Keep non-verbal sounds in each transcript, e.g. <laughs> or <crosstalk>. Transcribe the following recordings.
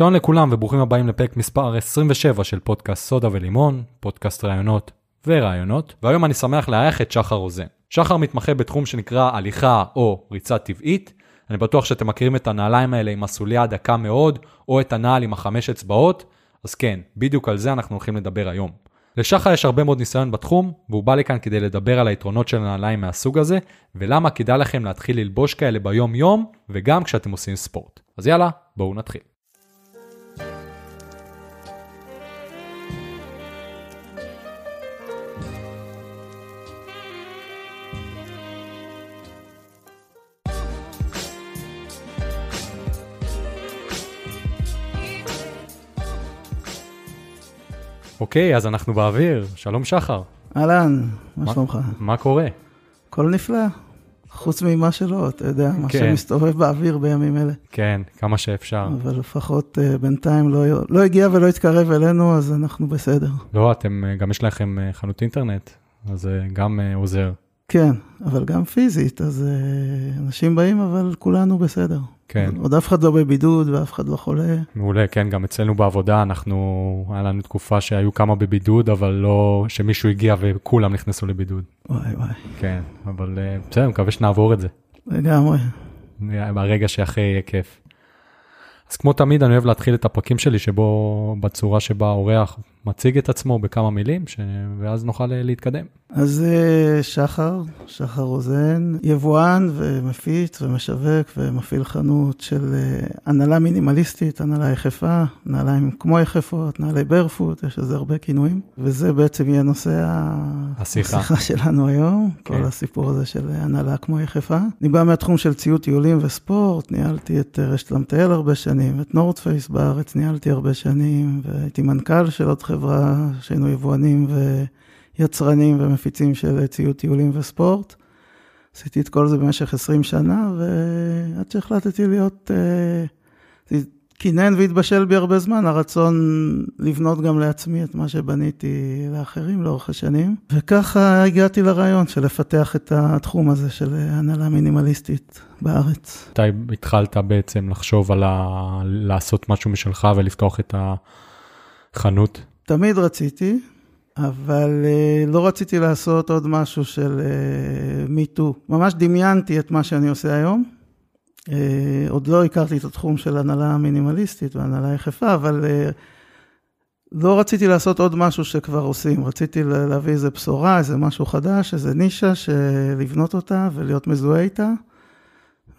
שלום לכולם וברוכים הבאים לפרק מספר 27 של פודקאסט סודה ולימון, פודקאסט ראיונות ורעיונות, והיום אני שמח לארח את שחר רוזן. שחר מתמחה בתחום שנקרא הליכה או ריצה טבעית. אני בטוח שאתם מכירים את הנעליים האלה עם הסוליה הדקה מאוד, או את הנעל עם החמש אצבעות, אז כן, בדיוק על זה אנחנו הולכים לדבר היום. לשחר יש הרבה מאוד ניסיון בתחום, והוא בא לכאן כדי לדבר על היתרונות של הנעליים מהסוג הזה, ולמה כדאי לכם להתחיל ללבוש כאלה ביום יום, וגם כשאתם עושים ספורט. אז יאללה, בואו נתחיל. אוקיי, אז אנחנו באוויר. שלום שחר. אהלן, מה שלומך? מה קורה? הכל נפלא. חוץ ממה שלא, אתה יודע, מה כן. שמסתובב באוויר בימים אלה. כן, כמה שאפשר. אבל לפחות uh, בינתיים לא, לא הגיע ולא התקרב אלינו, אז אנחנו בסדר. לא, אתם, אה, גם יש לכם אה, חנות אינטרנט, אז גם אה, עוזר. כן, אבל גם פיזית, אז uh, אנשים באים, אבל כולנו בסדר. כן, עוד אף אחד לא בבידוד ואף אחד לא חולה. מעולה, כן, גם אצלנו בעבודה, אנחנו, היה לנו תקופה שהיו כמה בבידוד, אבל לא שמישהו הגיע וכולם נכנסו לבידוד. וואי וואי, כן, אבל אה, בסדר, מקווה שנעבור את זה. לגמרי. ברגע שאחרי יהיה כיף. אז כמו תמיד, אני אוהב להתחיל את הפרקים שלי שבו, בצורה שבה האורח מציג את עצמו בכמה מילים, ש... ואז נוכל אה, להתקדם. אז אה, שחר, שחר רוזן, יבואן ומפיץ ומשווק ומפעיל חנות של אה, הנהלה מינימליסטית, הנהלה יחפה, נעליים כמו יחפות, נעלי ברפוט, יש לזה הרבה כינויים, וזה בעצם יהיה נושא השיחה. השיחה שלנו היום, כן. כל הסיפור הזה של הנהלה כמו יחפה. אני בא מהתחום של ציוד טיולים וספורט, ניהלתי את רשת למטייל הרבה שנים, את נורדפייס בארץ ניהלתי הרבה שנים, והייתי מנכ"ל של עוד חברה שהיינו יבואנים ו... יצרנים ומפיצים של ציוד טיולים וספורט. עשיתי את כל זה במשך 20 שנה, ועד שהחלטתי להיות... אה, זה קינן והתבשל בי הרבה זמן, הרצון לבנות גם לעצמי את מה שבניתי לאחרים לאורך השנים. וככה הגעתי לרעיון של לפתח את התחום הזה של הנהלה מינימליסטית בארץ. מתי התחלת בעצם לחשוב על ה... לעשות משהו משלך ולפתוח את החנות? תמיד רציתי, אבל uh, לא רציתי לעשות עוד משהו של מיטו. Uh, ממש דמיינתי את מה שאני עושה היום. Uh, עוד לא הכרתי את התחום של הנהלה מינימליסטית והנהלה יחפה, אבל לא רציתי לעשות עוד משהו שכבר עושים. רציתי להביא איזה בשורה, איזה משהו חדש, איזה נישה, לבנות אותה ולהיות מזוהה איתה.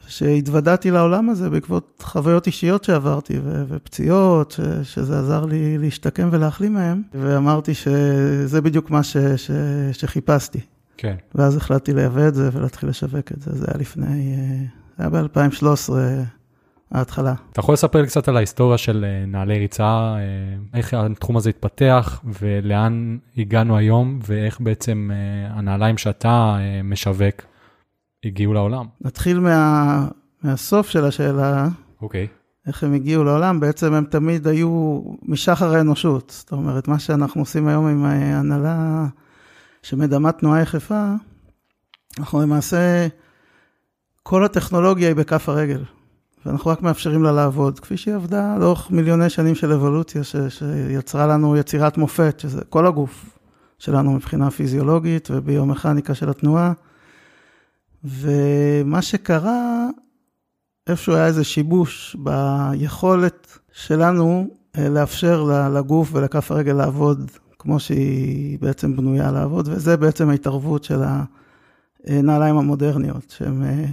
שהתוודעתי לעולם הזה בעקבות חוויות אישיות שעברתי ו- ופציעות, ש- שזה עזר לי להשתקם ולהחלים מהם, ואמרתי שזה בדיוק מה ש- ש- שחיפשתי. כן. ואז החלטתי לייבא את זה ולהתחיל לשווק את זה, זה היה לפני, זה היה ב-2013, ההתחלה. אתה יכול לספר לי קצת על ההיסטוריה של אה, נעלי ריצה, אה, איך התחום הזה התפתח ולאן הגענו היום, ואיך בעצם אה, הנעליים שאתה אה, משווק הגיעו לעולם. נתחיל מה, מהסוף של השאלה, אוקיי. איך הם הגיעו לעולם, בעצם הם תמיד היו משחר האנושות. זאת אומרת, מה שאנחנו עושים היום עם ההנהלה שמדמה תנועה יחפה, אנחנו למעשה, כל הטכנולוגיה היא בכף הרגל, ואנחנו רק מאפשרים לה לעבוד, כפי שהיא עבדה לאורך מיליוני שנים של אבולוציה, ש, שיצרה לנו יצירת מופת, שזה כל הגוף שלנו מבחינה פיזיולוגית וביומכניקה של התנועה. ומה שקרה, איפשהו היה איזה שיבוש ביכולת שלנו אה, לאפשר לגוף ולכף הרגל לעבוד כמו שהיא בעצם בנויה לעבוד, וזה בעצם ההתערבות של הנעליים המודרניות, שהם, אה,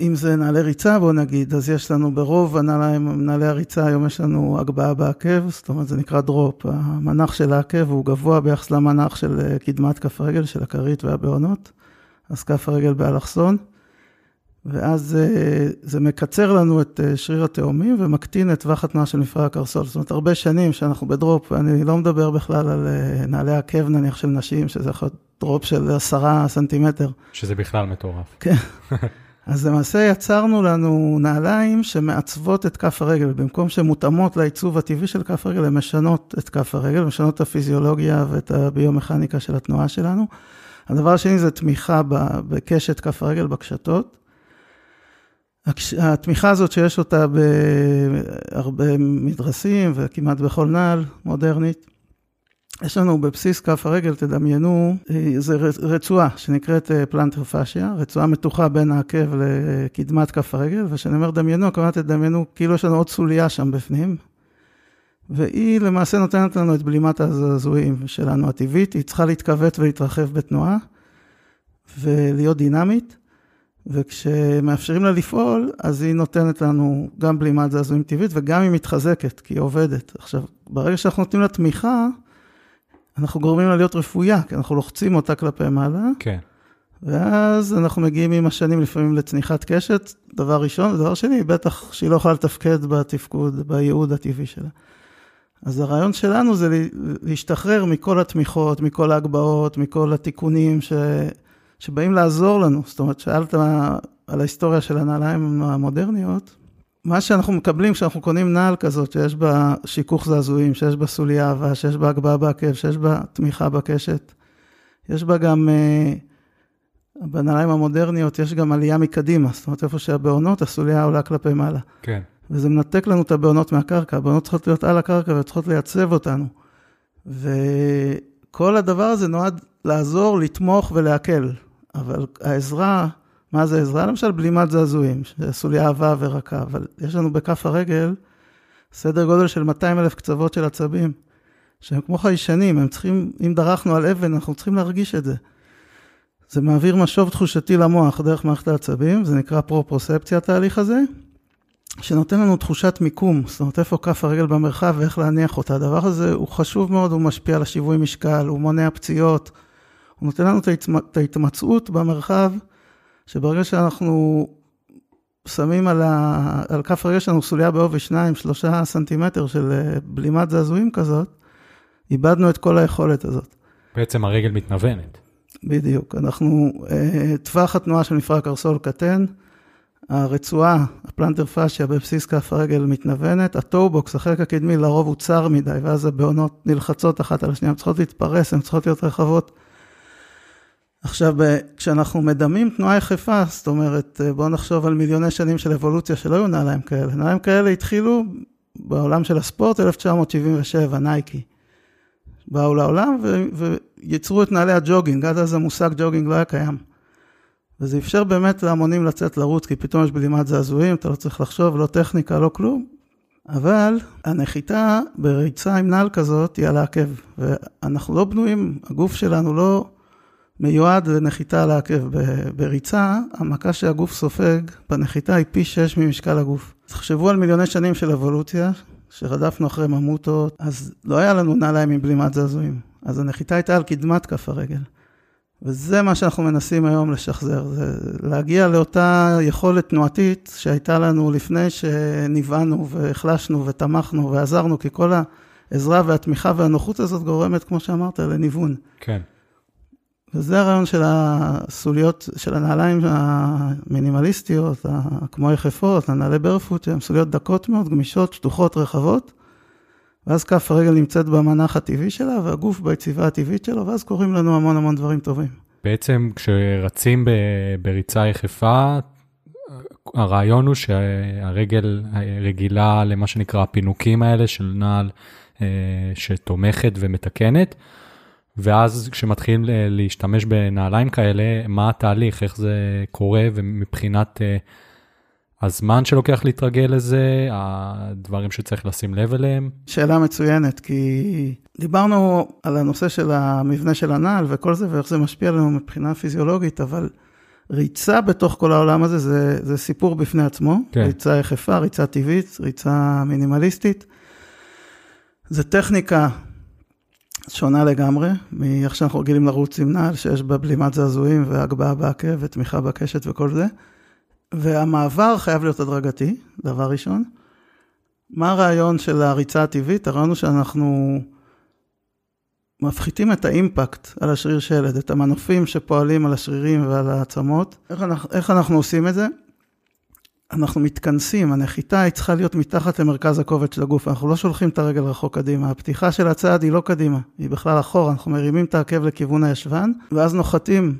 אם זה נעלי ריצה בוא נגיד, אז יש לנו ברוב הנעליים, נעלי הריצה היום יש לנו הגבהה בעקב, זאת אומרת זה נקרא דרופ, המנח של העקב הוא גבוה ביחס למנח של אה, קדמת כף הרגל, של הכרית והבעונות. אז כף הרגל באלכסון, ואז זה מקצר לנו את שריר התאומים ומקטין את טווח התנועה של מפרע הקרסול. זאת אומרת, הרבה שנים שאנחנו בדרופ, ואני לא מדבר בכלל על נעלי עקב נניח של נשים, שזה יכול להיות דרופ של עשרה סנטימטר. שזה בכלל מטורף. כן. <laughs> אז למעשה יצרנו לנו נעליים שמעצבות את כף הרגל, במקום שהן מותאמות לעיצוב הטבעי של כף הרגל, הן משנות את כף הרגל, משנות את הפיזיולוגיה ואת הביומכניקה של התנועה שלנו. הדבר השני זה תמיכה בקשת כף הרגל, בקשתות. התמיכה הזאת שיש אותה בהרבה מדרסים וכמעט בכל נעל מודרנית, יש לנו בבסיס כף הרגל, תדמיינו, זה רצועה שנקראת פלנטר פאשיה, רצועה מתוחה בין העקב לקדמת כף הרגל, וכשאני אומר דמיינו, כמובן תדמיינו כאילו יש לנו עוד סוליה שם בפנים, והיא למעשה נותנת לנו את בלימת הזעזועים שלנו הטבעית, היא צריכה להתכווץ ולהתרחב בתנועה ולהיות דינמית. וכשמאפשרים לה לפעול, אז היא נותנת לנו גם בלימת זעזועים טבעית וגם היא מתחזקת, כי היא עובדת. עכשיו, ברגע שאנחנו נותנים לה תמיכה, אנחנו גורמים לה להיות רפויה, כי אנחנו לוחצים אותה כלפי מעלה. כן. ואז אנחנו מגיעים עם השנים לפעמים לצניחת קשת, דבר ראשון, ודבר שני, בטח שהיא לא יכולה לתפקד בתפקוד, בייעוד הטבעי שלה. אז הרעיון שלנו זה להשתחרר מכל התמיכות, מכל ההגבהות, מכל התיקונים ש... שבאים לעזור לנו. זאת אומרת, שאלת על ההיסטוריה של הנעליים המודרניות. מה שאנחנו מקבלים כשאנחנו קונים נעל כזאת, שיש בה שיכוך זעזועים, שיש בה סוליה אהבה, שיש בה הגבהה בעקב, שיש בה תמיכה בקשת, יש בה גם, אה, בנעליים המודרניות יש גם עלייה מקדימה, זאת אומרת, איפה שהבעונות, הסוליה עולה כלפי מעלה. כן. וזה מנתק לנו את הבעונות מהקרקע, הבעונות צריכות להיות על הקרקע וצריכות לייצב אותנו. וכל הדבר הזה נועד לעזור, לתמוך ולהקל. אבל העזרה, מה זה עזרה? למשל בלימת זעזועים, סוליה עבה ורכה, אבל יש לנו בכף הרגל סדר גודל של 200 אלף קצוות של עצבים, שהם כמו חיישנים, הם צריכים, אם דרכנו על אבן, אנחנו צריכים להרגיש את זה. זה מעביר משוב תחושתי למוח דרך מערכת העצבים, זה נקרא פרופרוספציה התהליך הזה, שנותן לנו תחושת מיקום, זאת אומרת איפה כף הרגל במרחב ואיך להניח אותה. הדבר הזה הוא חשוב מאוד, הוא משפיע על השיווי משקל, הוא מונע פציעות, הוא נותן לנו את ההתמצאות במרחב, שברגע שאנחנו שמים על, ה... על כף הרגל שלנו סוליה בעובי 2-3 סנטימטר של אה, בלימת זעזועים כזאת, איבדנו את כל היכולת הזאת. בעצם הרגל מתנוונת. בדיוק. אנחנו, אה, טווח התנועה של מפרק קרסול קטן, הרצועה, ה plantar fascia בבסיס כף הרגל מתנוונת, ה toe box, החלק הקדמי לרוב הוא צר מדי, ואז הבהונות נלחצות אחת על השנייה, הן צריכות להתפרס, הן צריכות להיות רחבות. עכשיו, כשאנחנו מדמים תנועה יחפה, זאת אומרת, בואו נחשוב על מיליוני שנים של אבולוציה שלא היו נעליים כאלה. נעליים כאלה התחילו בעולם של הספורט, 1977, נייקי. באו לעולם ויצרו את נעלי הג'וגינג, עד אז המושג ג'וגינג לא היה קיים. וזה אפשר באמת להמונים לצאת לרוץ, כי פתאום יש בלימת זעזועים, אתה לא צריך לחשוב, לא טכניקה, לא כלום. אבל הנחיתה בריצה עם נעל כזאת היא על העקב, ואנחנו לא בנויים, הגוף שלנו לא מיועד לנחיתה על העקב. בריצה, המכה שהגוף סופג בנחיתה היא פי 6 ממשקל הגוף. תחשבו על מיליוני שנים של אבולוציה, שרדפנו אחרי ממוטות, אז לא היה לנו נעליים עם בלימת זעזועים. אז הנחיתה הייתה על קדמת כף הרגל. וזה מה שאנחנו מנסים היום לשחזר, זה להגיע לאותה יכולת תנועתית שהייתה לנו לפני שנבענו והחלשנו ותמכנו ועזרנו, כי כל העזרה והתמיכה והנוחות הזאת גורמת, כמו שאמרת, לניוון. כן. וזה הרעיון של הסוליות, של הנעליים המינימליסטיות, כמו יחפות, הנעלי ברפוט, שהן סוליות דקות מאוד, גמישות, שטוחות, רחבות. ואז כף הרגל נמצאת במנח הטבעי שלה, והגוף ביציבה הטבעית שלו, ואז קורים לנו המון המון דברים טובים. בעצם כשרצים בריצה יחפה, הרעיון הוא שהרגל רגילה למה שנקרא הפינוקים האלה של נעל אה, שתומכת ומתקנת, ואז כשמתחילים להשתמש בנעליים כאלה, מה התהליך, איך זה קורה, ומבחינת אה, הזמן שלוקח להתרגל לזה, הדברים שצריך לשים לב אליהם? שאלה מצוינת, כי דיברנו על הנושא של המבנה של הנעל וכל זה, ואיך זה משפיע עלינו מבחינה פיזיולוגית, אבל ריצה בתוך כל העולם הזה זה, זה סיפור בפני עצמו. כן. ריצה יחפה, ריצה טבעית, ריצה מינימליסטית. זה טכניקה שונה לגמרי מאיך שאנחנו רגילים לרוץ עם נעל, שיש בה בלימת זעזועים והגבהה בעקב ותמיכה בקשת וכל זה. והמעבר חייב להיות הדרגתי, דבר ראשון. מה הרעיון של הריצה הטבעית? הרעיון הוא שאנחנו מפחיתים את האימפקט על השריר שלד, את המנופים שפועלים על השרירים ועל העצמות. איך אנחנו, איך אנחנו עושים את זה? אנחנו מתכנסים, הנחיתה היא צריכה להיות מתחת למרכז הכובד של הגוף, אנחנו לא שולחים את הרגל רחוק קדימה, הפתיחה של הצעד היא לא קדימה, היא בכלל אחורה, אנחנו מרימים את העקב לכיוון הישבן, ואז נוחתים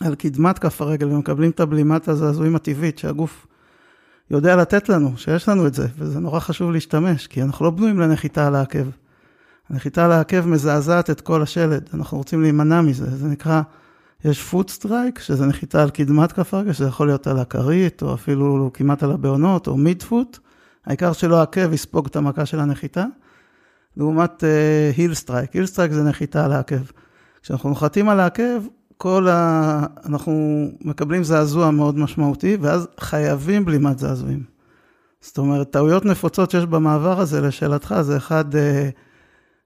על קדמת כף הרגל ומקבלים את הבלימת הזעזועים הטבעית שהגוף יודע לתת לנו, שיש לנו את זה, וזה נורא חשוב להשתמש, כי אנחנו לא בנויים לנחיתה על העקב. הנחיתה על העקב מזעזעת את כל השלד, אנחנו רוצים להימנע מזה, זה נקרא, יש foot strike, שזה נחיתה על קדמת כף הרגל, שזה יכול להיות על הכרית, או אפילו כמעט על הבהונות, או midfoot, העיקר שלא העקב יספוג את המכה של הנחיתה, לעומת heel strike, heel strike זה נחיתה על העקב. כשאנחנו נוחתים על העקב, כל ה... אנחנו מקבלים זעזוע מאוד משמעותי, ואז חייבים בלימת זעזועים. זאת אומרת, טעויות נפוצות שיש במעבר הזה, לשאלתך, זה אחד, אה,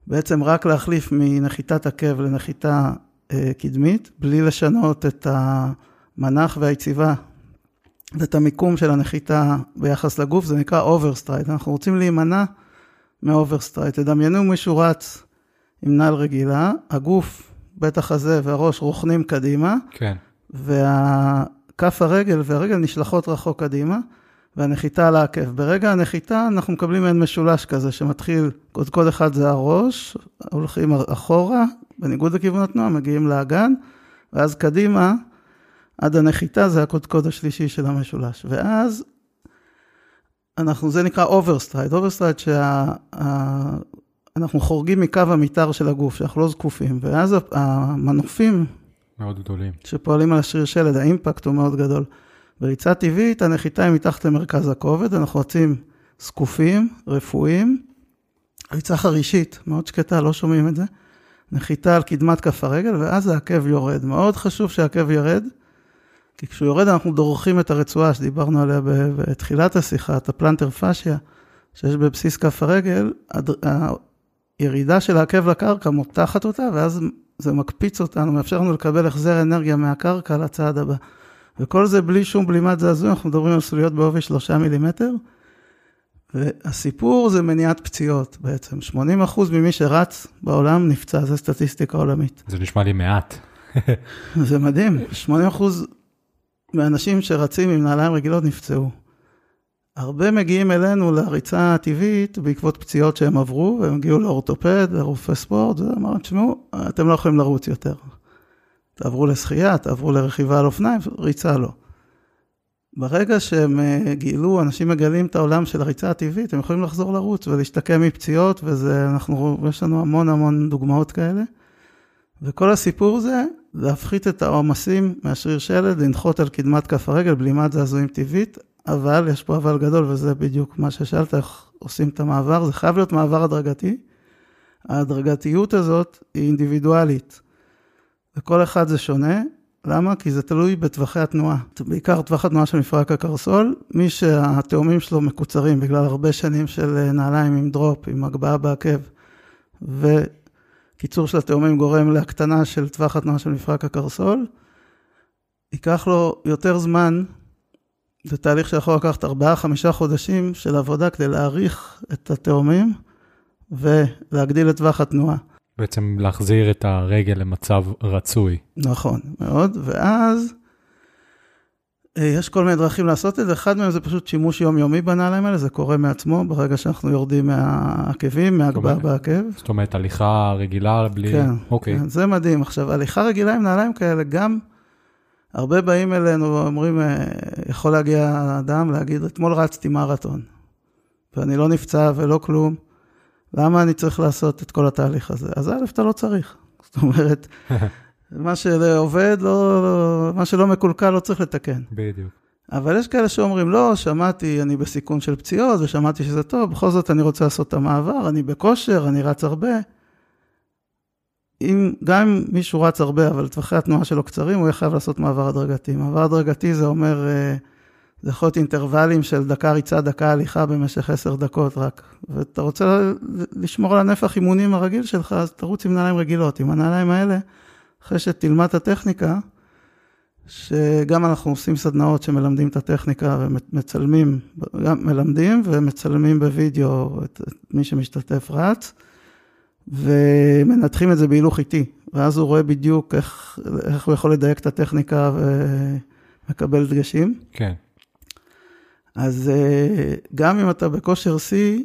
בעצם רק להחליף מנחיתת עקב לנחיתה אה, קדמית, בלי לשנות את המנח והיציבה ואת המיקום של הנחיתה ביחס לגוף, זה נקרא overstride. אנחנו רוצים להימנע מ overstride. תדמיינו מישהו רץ עם נעל רגילה, הגוף בית החזה והראש רוכנים קדימה, כן. וכף הרגל והרגל נשלחות רחוק קדימה, והנחיתה על העקב. ברגע הנחיתה אנחנו מקבלים מעין משולש כזה שמתחיל, קודקוד אחד זה הראש, הולכים אחורה, בניגוד לכיוון התנועה, מגיעים לאגן, ואז קדימה, עד הנחיתה זה הקודקוד השלישי של המשולש. ואז אנחנו, זה נקרא overstride, overstride שה... אנחנו חורגים מקו המתאר של הגוף, שאנחנו לא זקופים, ואז המנופים... מאוד גדולים. שפועלים על השריר שלד, ה impact הוא מאוד גדול. בריצה טבעית, הנחיתה היא מתחת למרכז הכובד, אנחנו רצים זקופים, רפואיים. ריצה חרישית, מאוד שקטה, לא שומעים את זה. נחיתה על קדמת כף הרגל, ואז העקב יורד. מאוד חשוב שהעקב ירד, כי כשהוא יורד אנחנו דורכים את הרצועה שדיברנו עליה בתחילת השיחה, את הפלנטר פאשיה, שיש בבסיס כף הרגל, הירידה של העקב לקרקע מותחת אותה, ואז זה מקפיץ אותנו, מאפשר לנו לקבל החזר אנרגיה מהקרקע לצעד הבא. וכל זה בלי שום בלימת זעזוע, אנחנו מדברים על סוליות בעובי שלושה מילימטר. והסיפור זה מניעת פציעות בעצם. 80% ממי שרץ בעולם נפצע, זו סטטיסטיקה עולמית. זה נשמע לי מעט. <laughs> זה מדהים, 80% מהאנשים שרצים עם נעליים רגילות נפצעו. הרבה מגיעים אלינו לריצה הטבעית בעקבות פציעות שהם עברו, והם הגיעו לאורתופד, לרופא ספורט, ואמרו, תשמעו, אתם לא יכולים לרוץ יותר. תעברו לשחייה, תעברו לרכיבה על אופניים, ריצה לא. ברגע שהם אה, גילו, אנשים מגלים את העולם של הריצה הטבעית, הם יכולים לחזור לרוץ ולהשתקם מפציעות, וזה, אנחנו, יש לנו המון המון דוגמאות כאלה. וכל הסיפור זה להפחית את העומסים מהשריר שלד, לנחות על קדמת כף הרגל, בלימת זעזועים טבעית, אבל, יש פה אבל גדול, וזה בדיוק מה ששאלת, איך עושים את המעבר, זה חייב להיות מעבר הדרגתי. ההדרגתיות הזאת היא אינדיבידואלית, וכל אחד זה שונה. למה? כי זה תלוי בטווחי התנועה. בעיקר טווח התנועה של מפרק הקרסול, מי שהתאומים שלו מקוצרים בגלל הרבה שנים של נעליים עם דרופ, עם הגבהה בעקב, וקיצור של התאומים גורם להקטנה של טווח התנועה של מפרק הקרסול, ייקח לו יותר זמן זה תהליך שיכול לקחת 4-5 חודשים של עבודה כדי להעריך את התאומים ולהגדיל את טווח התנועה. בעצם להחזיר את הרגל למצב רצוי. נכון, מאוד, ואז אה, יש כל מיני דרכים לעשות את זה, אחד מהם זה פשוט שימוש יומיומי בנעליים האלה, זה קורה מעצמו ברגע שאנחנו יורדים מהעקבים, מהגבה בעקב. זאת אומרת, הליכה רגילה בלי... כן, אוקיי. כן, זה מדהים. עכשיו, הליכה רגילה עם נעליים כאלה, גם הרבה באים אלינו ואומרים, אה, יכול להגיע אדם להגיד, אתמול רצתי מרתון, ואני לא נפצע ולא כלום, למה אני צריך לעשות את כל התהליך הזה? אז א', אתה לא צריך. <laughs> זאת אומרת, מה שעובד, לא, מה שלא מקולקל לא צריך לתקן. בדיוק. אבל יש כאלה שאומרים, לא, שמעתי, אני בסיכון של פציעות, ושמעתי שזה טוב, בכל זאת אני רוצה לעשות את המעבר, אני בכושר, אני רץ הרבה. אם, גם אם מישהו רץ הרבה, אבל טווחי התנועה שלו קצרים, הוא יהיה חייב לעשות מעבר הדרגתי. מעבר הדרגתי זה אומר, אה, זה יכול להיות אינטרוולים של דקה ריצה, דקה הליכה במשך עשר דקות רק. ואתה רוצה לשמור על הנפח אימונים הרגיל שלך, אז תרוץ עם נעליים רגילות. עם הנעליים האלה, אחרי שתלמד את הטכניקה, שגם אנחנו עושים סדנאות שמלמדים את הטכניקה ומצלמים, גם מלמדים ומצלמים בווידאו את מי שמשתתף רץ. ומנתחים את זה בהילוך איטי, ואז הוא רואה בדיוק איך, איך הוא יכול לדייק את הטכניקה ומקבל דגשים. כן. אז אה, גם אם אתה בכושר שיא,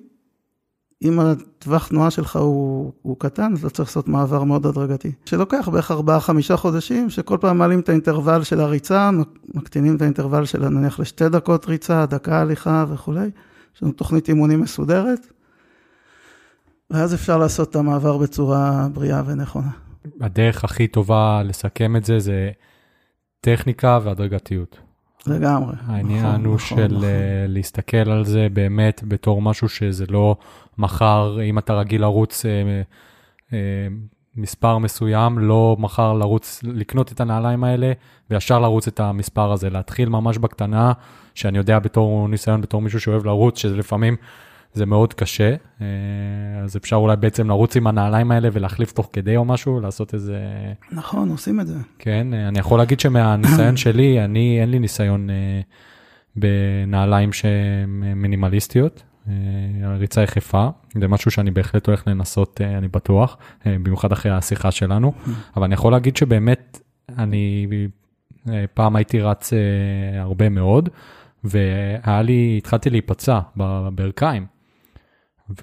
אם הטווח תנועה שלך הוא, הוא קטן, אז אתה צריך לעשות מעבר מאוד הדרגתי. שלוקח בערך 4-5 חודשים, שכל פעם מעלים את האינטרוול של הריצה, מקטינים את האינטרוול של נניח לשתי דקות ריצה, דקה הליכה וכולי. יש לנו תוכנית אימונים מסודרת, ואז אפשר לעשות את המעבר בצורה בריאה ונכונה. הדרך הכי טובה לסכם את זה, זה טכניקה והדרגתיות. לגמרי. העניין נכון, הוא נכון, של נכון. אה, להסתכל על זה באמת בתור משהו שזה לא מחר, אם אתה רגיל לרוץ אה, אה, מספר מסוים, לא מחר לרוץ, לקנות את הנעליים האלה וישר לרוץ את המספר הזה, להתחיל ממש בקטנה, שאני יודע בתור ניסיון, בתור מישהו שאוהב לרוץ, שזה לפעמים זה מאוד קשה, אה, אז אפשר אולי בעצם לרוץ עם הנעליים האלה ולהחליף תוך כדי או משהו, לעשות איזה... נכון, עושים את זה. כן, אה, אני יכול להגיד שמהניסיון <clears throat> שלי, אני, אין לי ניסיון אה, בנעליים שהן מינימליסטיות. ריצה יחפה, זה משהו שאני בהחלט הולך לנסות, אני בטוח, במיוחד אחרי השיחה שלנו, <clears throat> אבל אני יכול להגיד שבאמת, אני פעם הייתי רץ הרבה מאוד, והיה לי, התחלתי להיפצע בברכיים.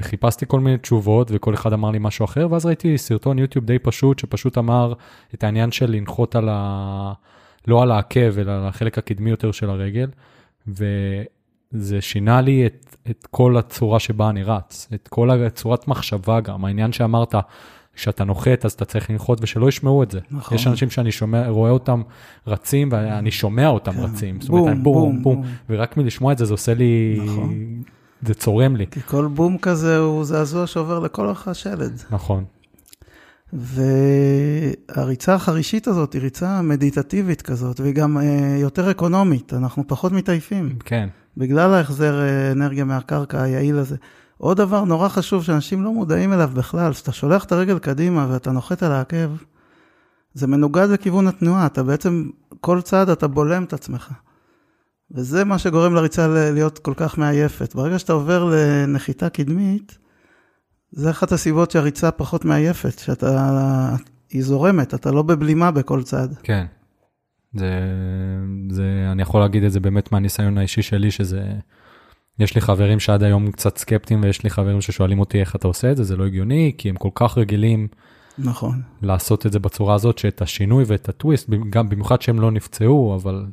וחיפשתי כל מיני תשובות וכל אחד אמר לי משהו אחר ואז ראיתי סרטון יוטיוב די פשוט שפשוט אמר את העניין של לנחות על ה... לא על העקב אלא על החלק הקדמי יותר של הרגל. וזה שינה לי את, את כל הצורה שבה אני רץ, את כל הצורת מחשבה גם, העניין שאמרת, כשאתה נוחת אז אתה צריך לנחות ושלא ישמעו את זה. נכון. יש אנשים שאני שומע, רואה אותם רצים ואני שומע אותם כן. רצים. זאת אומרת, בום, בום, בום, בום, ורק מלשמוע את זה, זה עושה לי... זה צורם לי. כי כל בום כזה הוא זעזוע שעובר לכל אורך השלד. נכון. והריצה החרישית הזאת היא ריצה מדיטטיבית כזאת, והיא גם אה, יותר אקונומית, אנחנו פחות מתעייפים. כן. בגלל ההחזר אה, אנרגיה מהקרקע היעיל הזה. עוד דבר נורא חשוב שאנשים לא מודעים אליו בכלל, כשאתה שולח את הרגל קדימה ואתה נוחת על העקב, זה מנוגד לכיוון התנועה, אתה בעצם, כל צעד אתה בולם את עצמך. וזה מה שגורם לריצה להיות כל כך מעייפת. ברגע שאתה עובר לנחיתה קדמית, זה אחת הסיבות שהריצה פחות מעייפת, שאתה, היא זורמת, אתה לא בבלימה בכל צעד. כן. זה, זה, אני יכול להגיד את זה באמת מהניסיון האישי שלי, שזה, יש לי חברים שעד היום קצת סקפטיים, ויש לי חברים ששואלים אותי איך אתה עושה את זה, זה לא הגיוני, כי הם כל כך רגילים נכון. לעשות את זה בצורה הזאת, שאת השינוי ואת הטוויסט, גם במיוחד שהם לא נפצעו, אבל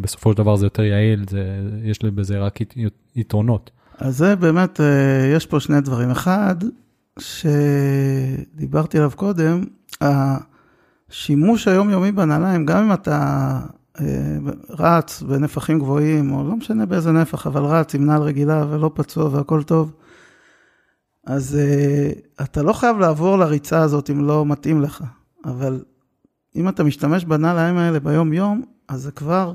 בסופו של דבר זה יותר יעיל, זה, יש בזה רק יתרונות. אז זה באמת, אה, יש פה שני דברים. אחד, שדיברתי עליו קודם, השימוש היומיומי בנעליים, גם אם אתה אה, רץ בנפחים גבוהים, או לא משנה באיזה נפח, אבל רץ עם נעל רגילה ולא פצוע והכל טוב, אז uh, אתה לא חייב לעבור לריצה הזאת אם לא מתאים לך, אבל אם אתה משתמש בנעליים האלה ביום-יום, אז זה כבר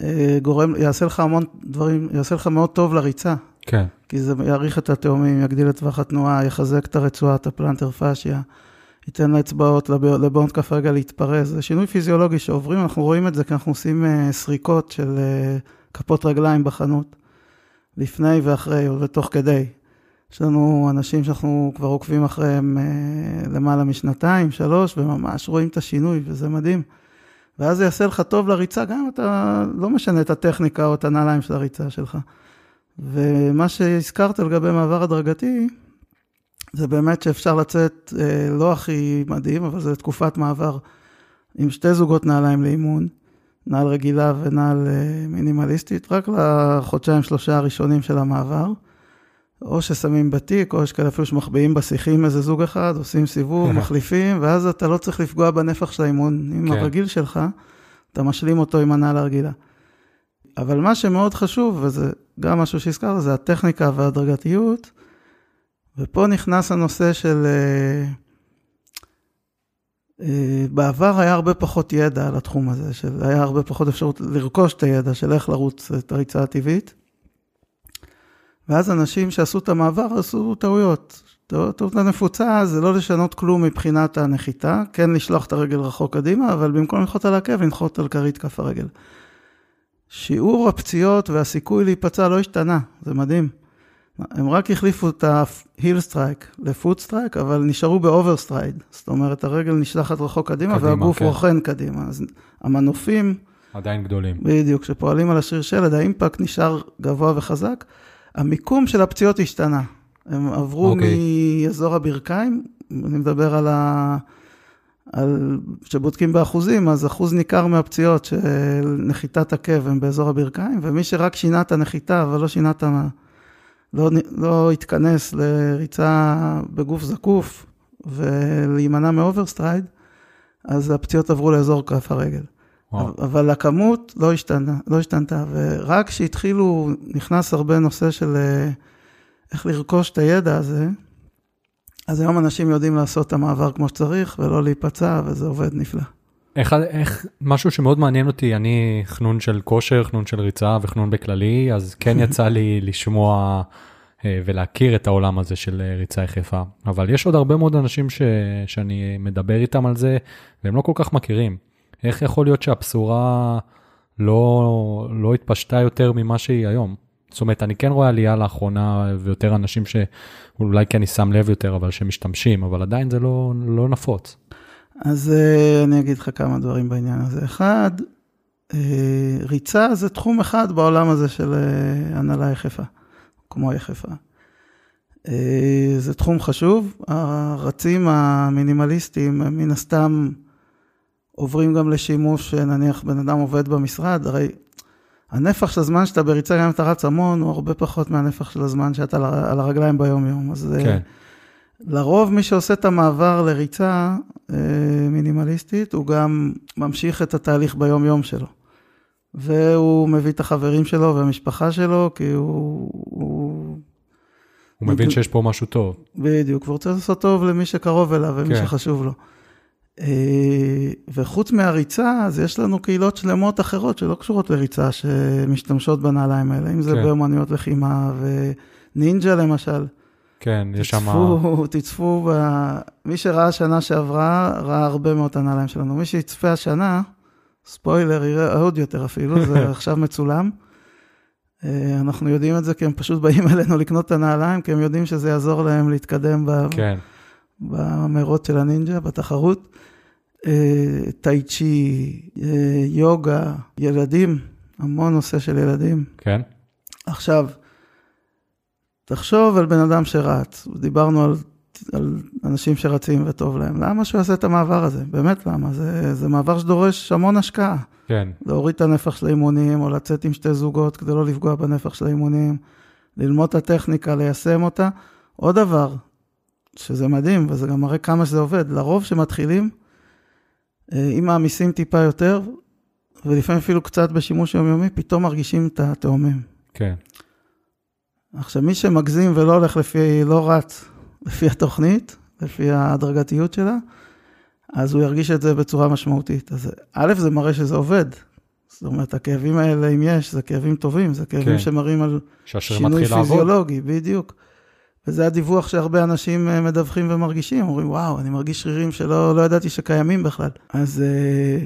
uh, גורם, יעשה לך המון דברים, יעשה לך מאוד טוב לריצה. כן. כי זה יאריך את התאומים, יגדיל את טווח התנועה, יחזק את הרצועה, את הפלנטר פאשיה, ייתן לאצבעות, לבונט כף רגע להתפרס. זה שינוי פיזיולוגי שעוברים, אנחנו רואים את זה כי אנחנו עושים uh, סריקות של uh, כפות רגליים בחנות, לפני ואחרי ותוך כדי. יש לנו אנשים שאנחנו כבר עוקבים אחריהם אה, למעלה משנתיים, שלוש, וממש רואים את השינוי, וזה מדהים. ואז זה יעשה לך טוב לריצה, גם אם אתה לא משנה את הטכניקה או את הנעליים של הריצה שלך. ומה שהזכרת לגבי מעבר הדרגתי, זה באמת שאפשר לצאת אה, לא הכי מדהים, אבל זה תקופת מעבר עם שתי זוגות נעליים לאימון, נעל רגילה ונעל אה, מינימליסטית, רק לחודשיים שלושה הראשונים של המעבר. או ששמים בתיק, או יש כאלה אפילו שמחביאים בשיחים איזה זוג אחד, עושים סיבוב, <laughs> מחליפים, ואז אתה לא צריך לפגוע בנפח של האימון. עם כן. הרגיל שלך, אתה משלים אותו עם הנעל הרגילה. אבל מה שמאוד חשוב, וזה גם משהו שהזכרת, זה הטכניקה וההדרגתיות, ופה נכנס הנושא של... Uh, uh, בעבר היה הרבה פחות ידע על התחום הזה, היה הרבה פחות אפשרות לרכוש את הידע של איך לרוץ את הריצה הטבעית. ואז אנשים שעשו את המעבר עשו טעויות. טעות הנפוצה זה לא לשנות כלום מבחינת הנחיתה, כן לשלוח את הרגל רחוק קדימה, אבל במקום לנחות על העקב, לנחות על כרית כף הרגל. שיעור הפציעות והסיכוי להיפצע לא השתנה, זה מדהים. הם רק החליפו את ה-heel strike ל-foot strike, אבל נשארו ב-over stride. זאת אומרת, הרגל נשלחת רחוק קדימה, קדימה והגוף כן. רוכן קדימה. אז המנופים... עדיין גדולים. בדיוק, כשפועלים על השריר שלד, האימפקט נשאר גבוה וחזק. המיקום של הפציעות השתנה. הם עברו אוקיי. מאזור הברכיים, אני מדבר על ה... על... שבודקים באחוזים, אז אחוז ניכר מהפציעות של נחיתת עקב הם באזור הברכיים, ומי שרק שינה את הנחיתה אבל לא שינה את ה... לא, לא התכנס לריצה בגוף זקוף ולהימנע מ overstride, אז הפציעות עברו לאזור כף הרגל. וואו. אבל הכמות לא השתנה, לא השתנתה, ורק כשהתחילו, נכנס הרבה נושא של אה, איך לרכוש את הידע הזה, אז היום אנשים יודעים לעשות את המעבר כמו שצריך ולא להיפצע, וזה עובד נפלא. איך, איך, משהו שמאוד מעניין אותי, אני חנון של כושר, חנון של ריצה וחנון בכללי, אז כן <laughs> יצא לי לשמוע אה, ולהכיר את העולם הזה של אה, ריצה יחפה. אבל יש עוד הרבה מאוד אנשים ש, שאני מדבר איתם על זה, והם לא כל כך מכירים. איך יכול להיות שהבשורה לא, לא התפשטה יותר ממה שהיא היום? זאת אומרת, אני כן רואה עלייה לאחרונה ויותר אנשים שאולי כי אני שם לב יותר, אבל שמשתמשים, אבל עדיין זה לא, לא נפוץ. אז אה, אני אגיד לך כמה דברים בעניין הזה. אחד, אה, ריצה זה תחום אחד בעולם הזה של אה, הנהלה יחפה, כמו יחפה. זה תחום חשוב, הרצים המינימליסטיים מן הסתם עוברים גם לשימוש, נניח בן אדם עובד במשרד, הרי הנפח של הזמן שאתה בריצה, גם אם אתה רץ המון, הוא הרבה פחות מהנפח של הזמן שאתה על הרגליים ביום-יום. אז כן. לרוב מי שעושה את המעבר לריצה אה, מינימליסטית, הוא גם ממשיך את התהליך ביום-יום שלו. והוא מביא את החברים שלו והמשפחה שלו, כי הוא... הוא, הוא מבין שיש פה משהו טוב. בדיוק, הוא רוצה לעשות טוב למי שקרוב אליו ומי כן. שחשוב לו. אה, וחוץ מהריצה, אז יש לנו קהילות שלמות אחרות שלא קשורות לריצה, שמשתמשות בנעליים האלה, אם זה כן. באמנויות לחימה ונינג'ה למשל. כן, יש שם... תצפו, תצפו, ב... מי שראה שנה שעברה, ראה הרבה מאוד את הנעליים שלנו. מי שיצפה השנה, ספוילר, יראה עוד יותר אפילו, זה <laughs> עכשיו מצולם. אה, אנחנו יודעים את זה כי הם פשוט באים <laughs> אלינו לקנות את הנעליים, כי הם יודעים שזה יעזור להם להתקדם ב... כן. במרוץ של הנינג'ה, בתחרות. אה, טאי צ'י, אה, יוגה, ילדים, המון נושא של ילדים. כן. עכשיו, תחשוב על בן אדם שרץ, דיברנו על, על אנשים שרצים וטוב להם, למה שהוא יעשה את המעבר הזה? באמת למה? זה, זה מעבר שדורש המון השקעה. כן. להוריד את הנפח של האימונים, או לצאת עם שתי זוגות כדי לא לפגוע בנפח של האימונים, ללמוד את הטכניקה, ליישם אותה. עוד דבר, שזה מדהים, וזה גם מראה כמה שזה עובד, לרוב שמתחילים, אה, אם מעמיסים טיפה יותר, ולפעמים אפילו קצת בשימוש יומיומי, פתאום מרגישים את התאומים. כן. עכשיו, מי שמגזים ולא הולך לפי, לא רץ לפי התוכנית, לפי ההדרגתיות שלה, אז הוא ירגיש את זה בצורה משמעותית. אז א', זה מראה שזה עובד. זאת אומרת, הכאבים האלה, אם יש, זה כאבים טובים, זה כאבים כן. שמראים על שינוי פיזיולוגי, לעבוד. בדיוק. וזה הדיווח שהרבה אנשים אה, מדווחים ומרגישים, אומרים, וואו, אני מרגיש שרירים שלא לא ידעתי שקיימים בכלל. אז אה,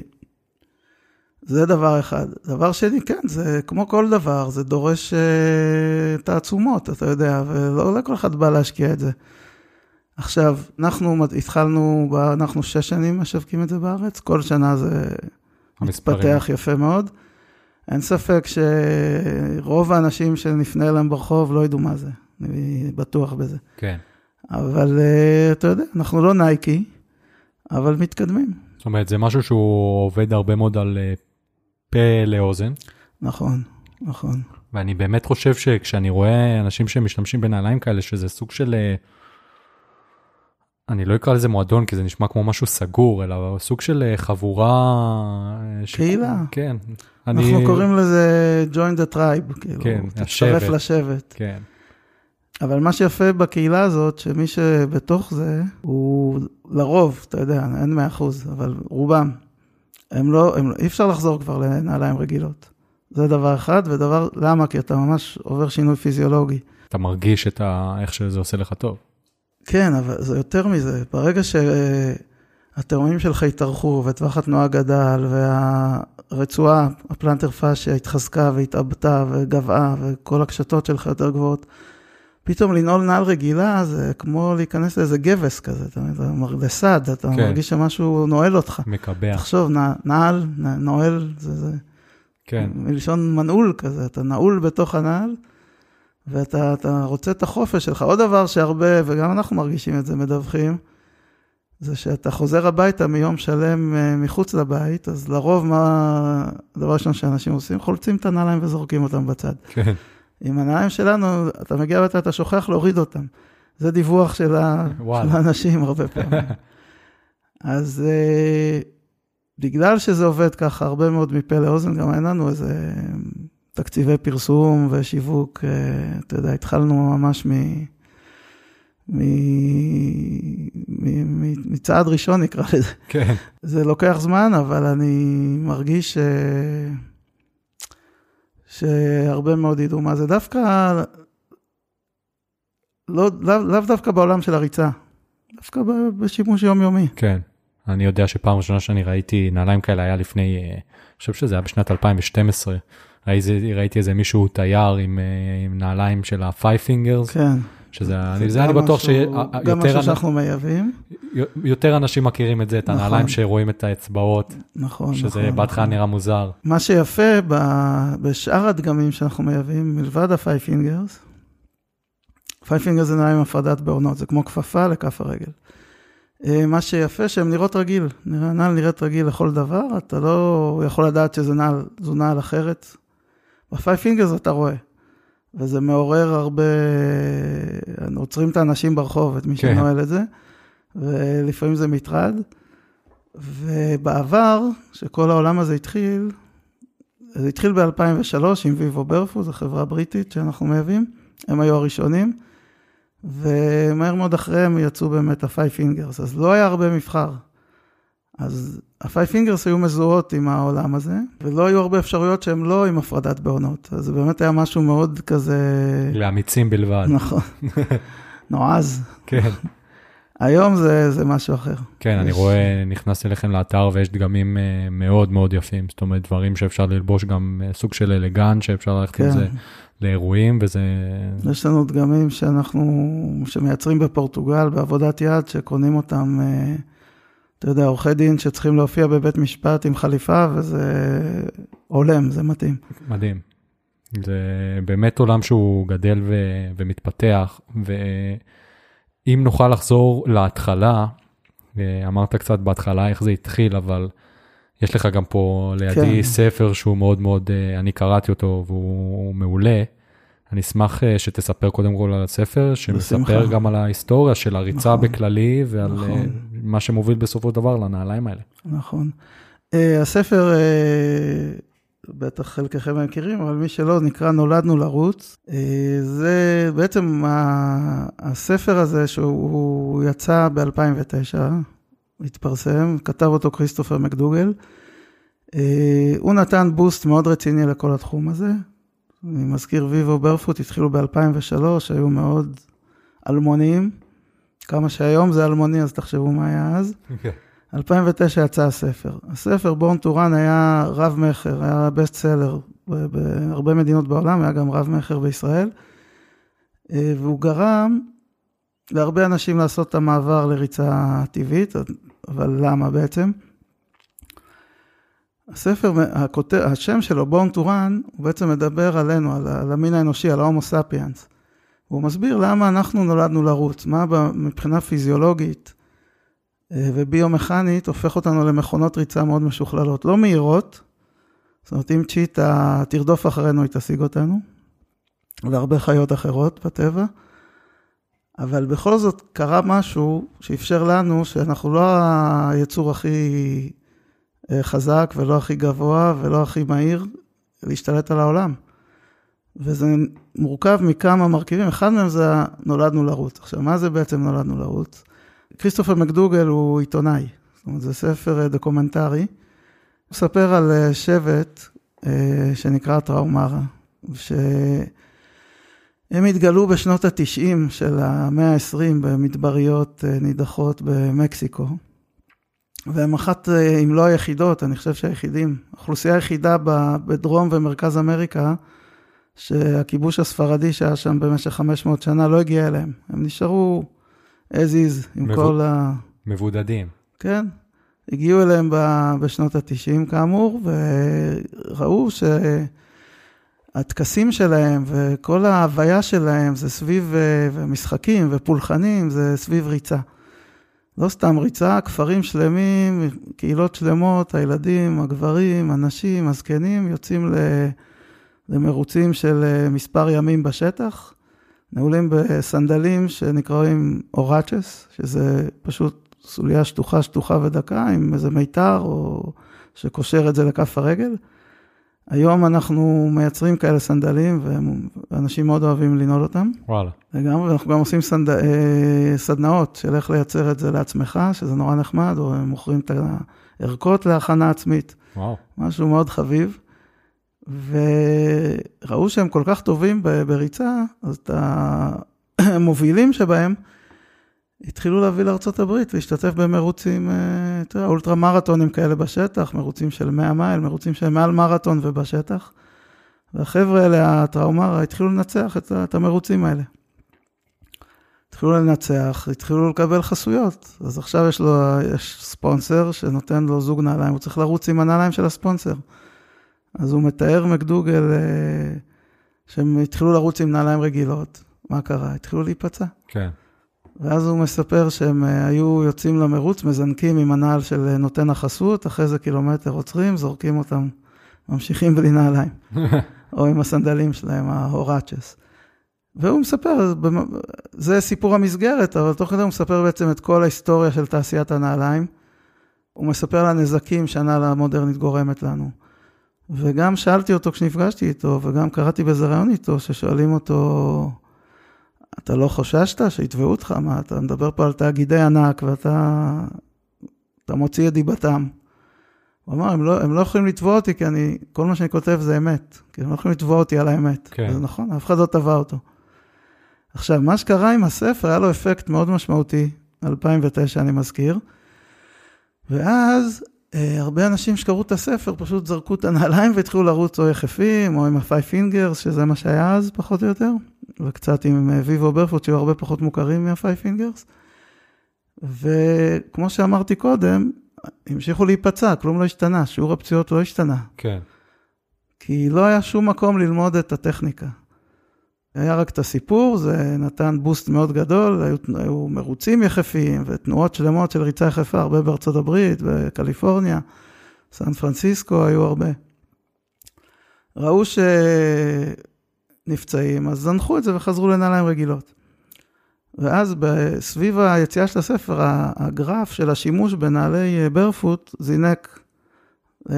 זה דבר אחד. דבר שני, כן, זה כמו כל דבר, זה דורש uh, תעצומות, אתה יודע, ולא לכל אחד בא להשקיע את זה. עכשיו, אנחנו התחלנו, אנחנו שש שנים משווקים את זה בארץ, כל שנה זה מתפתח יפה מאוד. אין ספק שרוב האנשים שנפנה אליהם ברחוב לא ידעו מה זה, אני בטוח בזה. כן. אבל uh, אתה יודע, אנחנו לא נייקי, אבל מתקדמים. זאת אומרת, זה משהו שהוא עובד הרבה מאוד על uh, פה לאוזן. נכון, נכון. ואני באמת חושב שכשאני רואה אנשים שמשתמשים בנעליים כאלה, שזה סוג של... אה, אני לא אקרא לזה מועדון, כי זה נשמע כמו משהו סגור, אלא סוג של אה, חבורה... אה, קהילה. כן. אנחנו אני... קוראים לזה join the tribe, כאילו, כן. תצטרף לשבט. כן. אבל מה שיפה בקהילה הזאת, שמי שבתוך זה, הוא לרוב, אתה יודע, אין 100%, אבל רובם, הם לא, הם, אי אפשר לחזור כבר לנעליים רגילות. זה דבר אחד, ודבר, למה? כי אתה ממש עובר שינוי פיזיולוגי. אתה מרגיש את ה... איך שזה עושה לך טוב. כן, אבל זה יותר מזה. ברגע שהתאומים שלך התארכו, וטווח התנועה גדל, והרצועה, הפלנטר פאשיה התחזקה והתעבתה וגבעה, וכל הקשתות שלך יותר גבוהות, פתאום לנעול נעל רגילה זה כמו להיכנס לאיזה גבס כזה, אתה מבין, לסד, אתה כן. מרגיש שמשהו נועל אותך. מקבע. תחשוב, נעל, נועל, זה, זה, כן. מלשון מנעול כזה, אתה נעול בתוך הנעל, ואתה אתה רוצה את החופש שלך. עוד דבר שהרבה, וגם אנחנו מרגישים את זה, מדווחים, זה שאתה חוזר הביתה מיום שלם אה, מחוץ לבית, אז לרוב מה הדבר הראשון שאנשים עושים? חולצים את הנעליים וזורקים אותם בצד. כן. עם הנעליים שלנו, אתה מגיע הביתה, אתה שוכח להוריד אותם. זה דיווח של, ה... של האנשים הרבה פעמים. <laughs> אז uh, בגלל שזה עובד ככה הרבה מאוד מפה לאוזן, גם אין לנו איזה תקציבי פרסום ושיווק, uh, אתה יודע, התחלנו ממש מ... מ... מ... מ... מצעד ראשון נקרא לזה. כן. זה לוקח זמן, אבל אני מרגיש ש... שהרבה מאוד ידעו מה זה. דווקא, לא, לאו לא דווקא בעולם של הריצה, דווקא בשימוש יומיומי. כן. אני יודע שפעם ראשונה שאני ראיתי נעליים כאלה היה לפני, אה, אני חושב שזה היה בשנת 2012. ראיתי, ראיתי איזה מישהו תייר עם, אה, עם נעליים של ה-five fingers, כן. שזה, זה אני, זה אני בטוח משהו- גם משהו שיותר שאנחנו מייבאים, יותר אנשים מכירים את זה, את נכון. הנעליים שרואים את האצבעות, נכון. שזה נכון, בהתחלה נכון. נראה מוזר. מה שיפה ב- בשאר הדגמים שאנחנו מייבאים, מלבד ה-five fingers, five fingers זה נראה עם הפרדת בעונות, זה כמו כפפה לכף הרגל. אה, מה שיפה שהן נראות רגיל, נראה- נעל נראית רגיל לכל דבר, אתה לא יכול לדעת שזה נעל, זו נעל אחרת. ב-five fingers אתה רואה, וזה מעורר הרבה, עוצרים את האנשים ברחוב, את מי כן. שנועל את זה, ולפעמים זה מטרד. ובעבר, שכל העולם הזה התחיל, זה התחיל ב-2003 עם ויבו ברפו, זו חברה בריטית שאנחנו מייבאים, הם היו הראשונים, ומהר מאוד אחריהם יצאו באמת ה-five fingers, אז לא היה הרבה מבחר. אז ה-five fingers היו מזוהות עם העולם הזה, ולא היו הרבה אפשרויות שהן לא עם הפרדת בעונות, אז זה באמת היה משהו מאוד כזה, לאמיצים בלבד. נכון, <laughs> נועז. כן. היום זה, זה משהו אחר. כן, אני יש- רואה, נכנס אליכם לאתר ויש דגמים אה, מאוד מאוד יפים, זאת אומרת, דברים שאפשר ללבוש גם אה, סוג של אלגן, שאפשר ללכת עם כן. זה לאירועים, וזה... יש לנו דגמים שאנחנו, שמייצרים בפורטוגל בעבודת יד, שקונים אותם, אה, אתה יודע, עורכי דין שצריכים להופיע בבית משפט עם חליפה, וזה הולם, זה מתאים. מדהים. זה באמת עולם שהוא גדל ו- ומתפתח, ואם נוכל לחזור להתחלה, אה, אמרת קצת בהתחלה איך זה התחיל, אבל יש לך גם פה לידי כן. ספר שהוא מאוד מאוד, אה, אני קראתי אותו והוא מעולה. אני אשמח אה, שתספר קודם כל על הספר, שמספר. גם על ההיסטוריה של הריצה נכון. בכללי ועל נכון. אה, מה שמוביל בסופו של דבר לנעליים האלה. נכון. אה, הספר, אה, בטח חלקכם מכירים, אבל מי שלא, נקרא נולדנו לרוץ. אה, זה בעצם ה- הספר הזה, שהוא יצא ב-2009, התפרסם, כתב אותו כריסטופר מקדוגל. הוא נתן בוסט מאוד רציני לכל התחום הזה. אני מזכיר, ויבו ברפוט התחילו ב-2003, היו מאוד אלמוניים. כמה שהיום זה אלמוני, אז תחשבו מה היה אז. 2009 יצא הספר. הספר Born to Run היה רב מכר, היה best seller בהרבה מדינות בעולם, היה גם רב מכר בישראל, אה, והוא גרם להרבה אנשים לעשות את המעבר לריצה טבעית, אבל למה בעצם? הספר, הכותר, השם שלו, Born to Run, הוא בעצם מדבר עלינו, על, על המין האנושי, על ההומו ספיאנס. הוא מסביר למה אנחנו נולדנו לרוץ, מה מבחינה פיזיולוגית אה, וביומכנית הופך אותנו למכונות ריצה מאוד משוכללות, לא מהירות, זאת אומרת אם צ'יטה תרדוף אחרינו היא תשיג אותנו, והרבה חיות אחרות בטבע, אבל בכל זאת קרה משהו שאפשר לנו שאנחנו לא היצור הכי חזק ולא הכי גבוה ולא הכי מהיר להשתלט על העולם. וזה מורכב מכמה מרכיבים, אחד מהם זה נולדנו לרוץ. עכשיו, מה זה בעצם נולדנו לרוץ? כריסטופר מקדוגל הוא עיתונאי, זאת אומרת, זה ספר אה, דוקומנטרי. הוא מספר על אה, שבט אה, שנקרא טראומרה, שהם התגלו בשנות ה-90 של המאה ה-20 במדבריות אה, נידחות במקסיקו. והם אחת, אה, אם לא היחידות, אני חושב שהיחידים, האוכלוסייה היחידה בדרום ומרכז אמריקה, שהכיבוש הספרדי שהיה שם במשך 500 שנה לא הגיע אליהם. הם נשארו as is עם מבו- כל ה... מבודדים. כן, הגיעו אליהם ב- בשנות ה-90 כאמור, וראו הטקסים שלהם וכל ההוויה שלהם זה סביב אה, משחקים ופולחנים, זה סביב ריצה. לא סתם ריצה, כפרים שלמים, קהילות שלמות, הילדים, הגברים, הנשים, הזקנים, יוצאים למרוצים של אה, מספר ימים בשטח, נעולים בסנדלים שנקראים אוראצ'ס, שזה פשוט סוליה שטוחה, שטוחה ודקה, עם איזה מיתר או שקושר את זה לכף הרגל. היום אנחנו מייצרים כאלה סנדלים, ואנשים מאוד אוהבים לנעול אותם. וואלה. לגמרי, ואנחנו גם עושים סנד... אה, סדנאות של איך לייצר את זה לעצמך, שזה נורא נחמד, או הם מוכרים את הערכות להכנה עצמית. וואו. משהו מאוד חביב. וראו שהם כל כך טובים בריצה, אז את <clears throat> המובילים שבהם, התחילו להביא לארה"ב, להשתתף במרוצים, אה, יודע, אולטרה מרתונים כאלה בשטח, מרוצים של 100 מייל, מרוצים של מעל מרתון ובשטח. והחבר'ה האלה, הטראומרה, התחילו לנצח את, את המרוצים האלה. התחילו לנצח, התחילו לקבל חסויות. אז עכשיו יש לו, יש ספונסר שנותן לו זוג נעליים, הוא צריך לרוץ עם הנעליים של הספונסר. אז הוא מתאר מקדוגל אה, שהם התחילו לרוץ עם נעליים רגילות. מה קרה? התחילו להיפצע. כן. ואז הוא מספר שהם אה, היו יוצאים למרוץ, מזנקים עם הנעל של אה, נותן החסות, אחרי זה קילומטר עוצרים, זורקים אותם, ממשיכים בלי נעליים, <laughs> או עם הסנדלים שלהם, ההורצ'ס. והוא מספר, זה סיפור המסגרת, אבל תוך כדי הוא מספר בעצם את כל ההיסטוריה של תעשיית הנעליים. הוא מספר על הנזקים שהנעל המודרנית גורמת לנו. וגם שאלתי אותו כשנפגשתי איתו, וגם קראתי באיזה רעיון איתו, ששואלים אותו, אתה לא חוששת שיתבעו אותך? מה, אתה מדבר פה על תאגידי ענק ואתה אתה מוציא את דיבתם. הוא אמר, הם לא, הם לא יכולים לתבוע אותי כי אני, כל מה שאני כותב זה אמת. כי הם לא יכולים לתבוע אותי על האמת. כן. זה נכון, אף אחד לא תבע אותו. עכשיו, מה שקרה עם הספר, היה לו אפקט מאוד משמעותי, 2009 אני מזכיר, ואז אה, הרבה אנשים שקראו את הספר פשוט זרקו את הנעליים והתחילו לרוץ או יחפים או עם ה-five fingers, שזה מה שהיה אז פחות או יותר, וקצת עם ויבו ברפוט שהיו הרבה פחות מוכרים מה-five fingers. וכמו שאמרתי קודם, המשיכו להיפצע, כלום לא השתנה, שיעור הפציעות לא השתנה. כן. כי לא היה שום מקום ללמוד את הטכניקה. היה רק את הסיפור, זה נתן בוסט מאוד גדול, היו, היו מרוצים יחפים ותנועות שלמות של ריצה יחפה, הרבה בארצות הברית, בקליפורניה, סן פרנסיסקו, היו הרבה. ראו שנפצעים, אז זנחו את זה וחזרו לנעליים רגילות. ואז סביב היציאה של הספר, הגרף של השימוש בנעלי ברפוט זינק אה,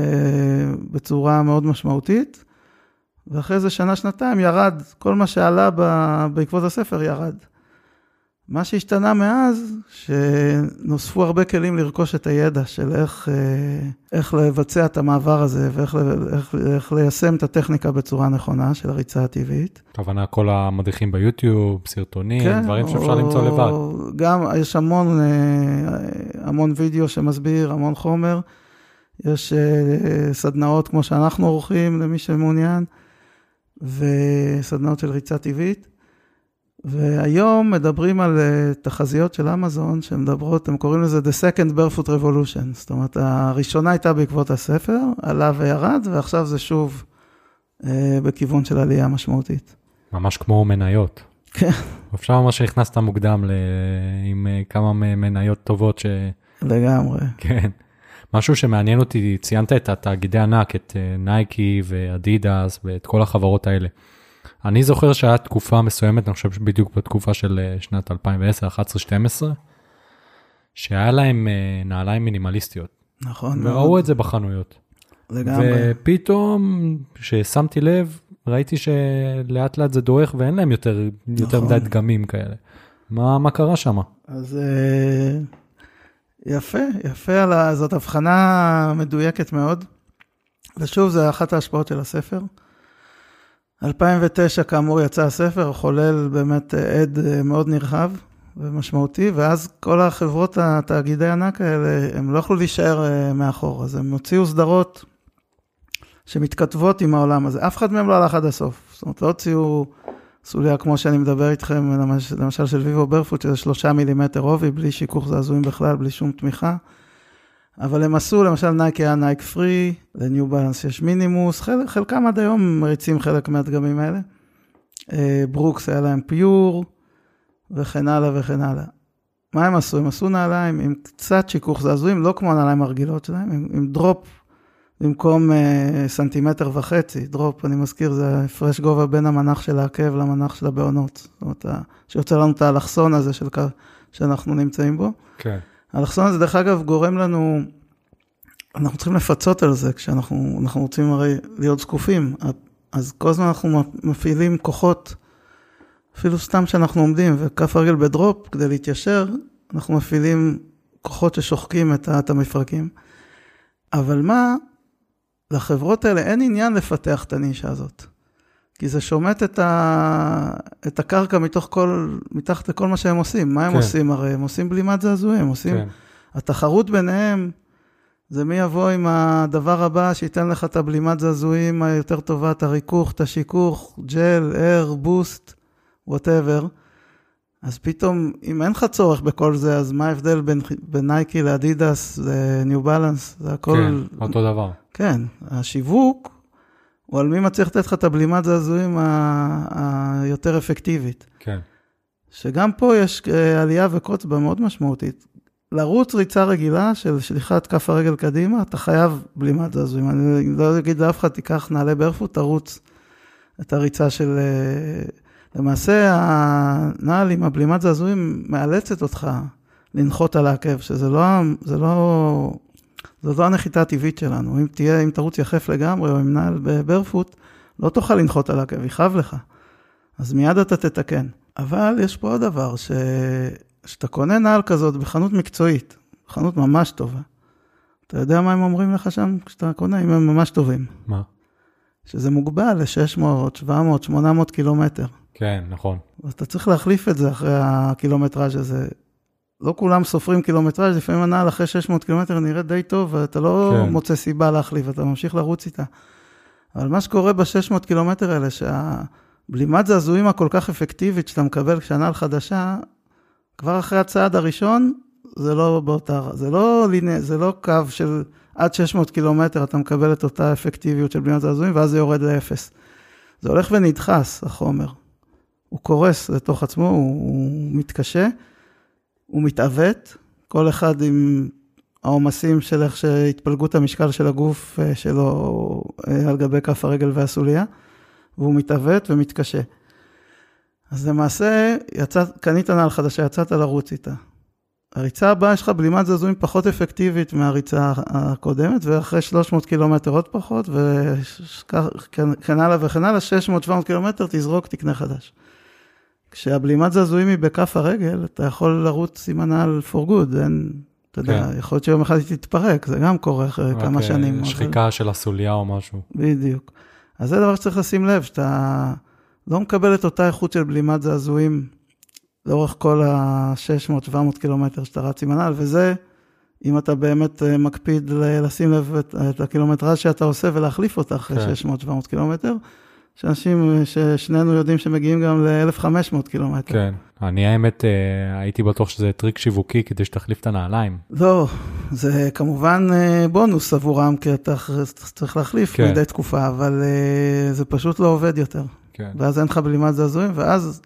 בצורה מאוד משמעותית. ואחרי זה שנה-שנתיים ירד, כל מה שעלה בעקבות הספר ירד. מה שהשתנה מאז, שנוספו הרבה כלים לרכוש את הידע של איך, אה, איך לבצע את המעבר הזה ואיך איך, איך ליישם את הטכניקה בצורה נכונה של הריצה הטבעית. הכוונה כל המדריכים ביוטיוב, סרטונים, כן, דברים שאפשר או, למצוא לבד. גם יש המון, אה, המון וידאו שמסביר, המון חומר. יש אה, סדנאות כמו שאנחנו עורכים למי שמעוניין. וסדנאות של ריצה טבעית. והיום מדברים על uh, תחזיות של אמזון שמדברות, הם קוראים לזה The Second Barefoot Revolution. זאת אומרת, הראשונה הייתה בעקבות הספר, עלה וירד, ועכשיו זה שוב uh, בכיוון של עלייה משמעותית. ממש כמו מניות. כן. אפשר לומר שנכנסת מוקדם ל... עם uh, כמה מניות טובות ש... לגמרי. כן. משהו שמעניין אותי, ציינת את התאגידי ענק, את אה, נייקי ואדידס ואת כל החברות האלה. אני זוכר שהיה תקופה מסוימת, אני חושב בדיוק בתקופה של אה, שנת 2010, 11, 12, שהיה להם אה, נעליים מינימליסטיות. נכון. וראו מאוד. את זה בחנויות. לגמרי. ופתאום, כששמתי לב, ראיתי שלאט לאט זה דועך ואין להם יותר, נכון. יותר מדי דגמים כאלה. מה, מה קרה שם? אז יפה, יפה, על ה... זאת הבחנה מדויקת מאוד. ושוב, זה אחת ההשפעות של הספר. 2009, כאמור, יצא הספר, חולל באמת עד מאוד נרחב ומשמעותי, ואז כל החברות, התאגידי ענק האלה, הם לא יכלו להישאר אה, מאחור, אז הם הוציאו סדרות שמתכתבות עם העולם הזה. אף אחד מהם לא הלך עד הסוף. זאת אומרת, לא הוציאו סוליה כמו שאני מדבר איתכם, למשל של Vivobarefoot, שזה שלושה מילימטר עובי, בלי שיכוך זעזועים בכלל, בלי שום תמיכה. אבל הם עשו, למשל נייקי היה Nike Free, ל New Balance יש Minimus, חלק, חלקם עד היום מריצים חלק מהדגמים האלה. אה, ברוקס היה להם Pure, וכן הלאה וכן הלאה. מה הם עשו? הם עשו נעליים עם קצת שיכוך זעזועים, לא כמו הנעליים הרגילות שלהם, עם, עם drop במקום אה, סנטימטר וחצי, דרופ, אני מזכיר, זה הפרש גובה בין המנח של העקב למנח של הבעונות. זאת אומרת, שיוצא לנו את האלכסון הזה של, שאנחנו נמצאים בו. כן. האלכסון הזה, דרך אגב, גורם לנו, אנחנו צריכים לפצות על זה, כשאנחנו רוצים הרי להיות זקופים. אז כל הזמן אנחנו מפעילים כוחות, אפילו סתם שאנחנו עומדים וכף הרגל בדרופ, כדי להתיישר, אנחנו מפעילים כוחות ששוחקים את המפרקים. אבל מה, לחברות האלה אין עניין לפתח את הנישה הזאת. כי זה שומט את, ה... את הקרקע מתוך כל, מתחת לכל מה שהם עושים. מה הם כן. עושים הרי? הם עושים בלימת זעזועים, עושים... כן. התחרות ביניהם זה מי יבוא עם הדבר הבא שייתן לך את הבלימת זעזועים היותר טובה, את הריכוך, את השיכוך, ג'ל, אר, בוסט, whatever. אז פתאום, אם אין לך צורך בכל זה, אז מה ההבדל בין, בין נייקי לאדידס ל New Balance? זה הכל... כן, אותו דבר. כן, השיווק הוא על מי מצליח לתת לך את הבלימת זעזועים היותר אפקטיבית. כן. שגם פה יש אה, אליה וקוץ בה מאוד משמעותית. לרוץ ריצה רגילה של שליחת כף הרגל קדימה, אתה חייב בלימת זעזועים. אני לא אגיד לאף אחד, תיקח נעלי barefoot, תרוץ את הריצה של... אה, למעשה, הנעל עם הבלימת זעזועים מאלצת אותך לנחות על העקב, שזה לא, לא, זו לא הנחיתה הטבעית שלנו. אם תהיה, אם תרוץ יחף לגמרי, או עם נעל ברפוט, לא תוכל לנחות על העקב, יכאב לך. אז מיד אתה תתקן. אבל יש פה עוד דבר, ש... כשאתה קונה נעל כזאת בחנות מקצועית, חנות ממש טובה, אתה יודע מה הם אומרים לך שם כשאתה קונה, אם הם ממש טובים? מה? שזה מוגבל ל-600, 700, 800 קילומטר. כן, נכון. אז אתה צריך להחליף את זה אחרי הקילומטראז' הזה. לא כולם סופרים קילומטראז', לפעמים הנעל אחרי 600 קילומטר נראית די טוב, ואתה לא כן. מוצא סיבה להחליף, אתה ממשיך לרוץ איתה. אבל מה שקורה ב-600 קילומטר האלה, שהבלימת זעזועים הכל כך אפקטיבית שאתה מקבל כשהנעל חדשה, כבר אחרי הצעד הראשון, זה לא באותה, זה לא זה לא קו של עד 600 קילומטר, אתה מקבל את אותה אפקטיביות של בלימת זעזועים, ואז זה יורד לאפס. זה הולך ונדחס, החומר. הוא קורס לתוך עצמו, הוא, הוא מתקשה, הוא מתעוות, כל אחד עם העומסים של איך שהתפלגות המשקל של הגוף אה, שלו אה, על גבי כף הרגל והסוליה, והוא מתעוות ומתקשה. אז למעשה, יצא, קנית נעל חדשה, יצאת לרוץ איתה. הריצה הבאה, יש לך בלימת זעזועים פחות אפקטיבית מהריצה הקודמת, ואחרי 300 קילומטר עוד פחות, וכן הלאה וכן הלאה, 600-700 קילומטר, תזרוק, תקנה חדש. כשהבלימת זעזועים היא בכף הרגל, אתה יכול לרוץ עם הנעל for good, אין, אתה כן. יודע, יכול להיות שיום אחד היא תתפרק, זה גם קורה אחרי כמה אה, שנים. שחיקה אבל... של הסוליה או משהו. בדיוק. אז זה דבר שצריך לשים לב, שאתה לא מקבל את אותה איכות של בלימת זעזועים לאורך כל ה-600-700 קילומטר שאתה רץ עם הנעל, וזה, אם אתה באמת אה, מקפיד לשים לב את, את הקילומטרז שאתה עושה ולהחליף אותה אחרי כן. 600-700 קילומטר, שאנשים, ששנינו יודעים שמגיעים גם ל-1500 קילומטר. כן, אני האמת אה, הייתי בטוח שזה טריק שיווקי כדי שתחליף את הנעליים. לא, זה כמובן אה, בונוס עבורם, כי אתה צריך להחליף כן. מדי תקופה, אבל אה, זה פשוט לא עובד יותר. כן. ואז אין לך בלימת זעזועים, ואז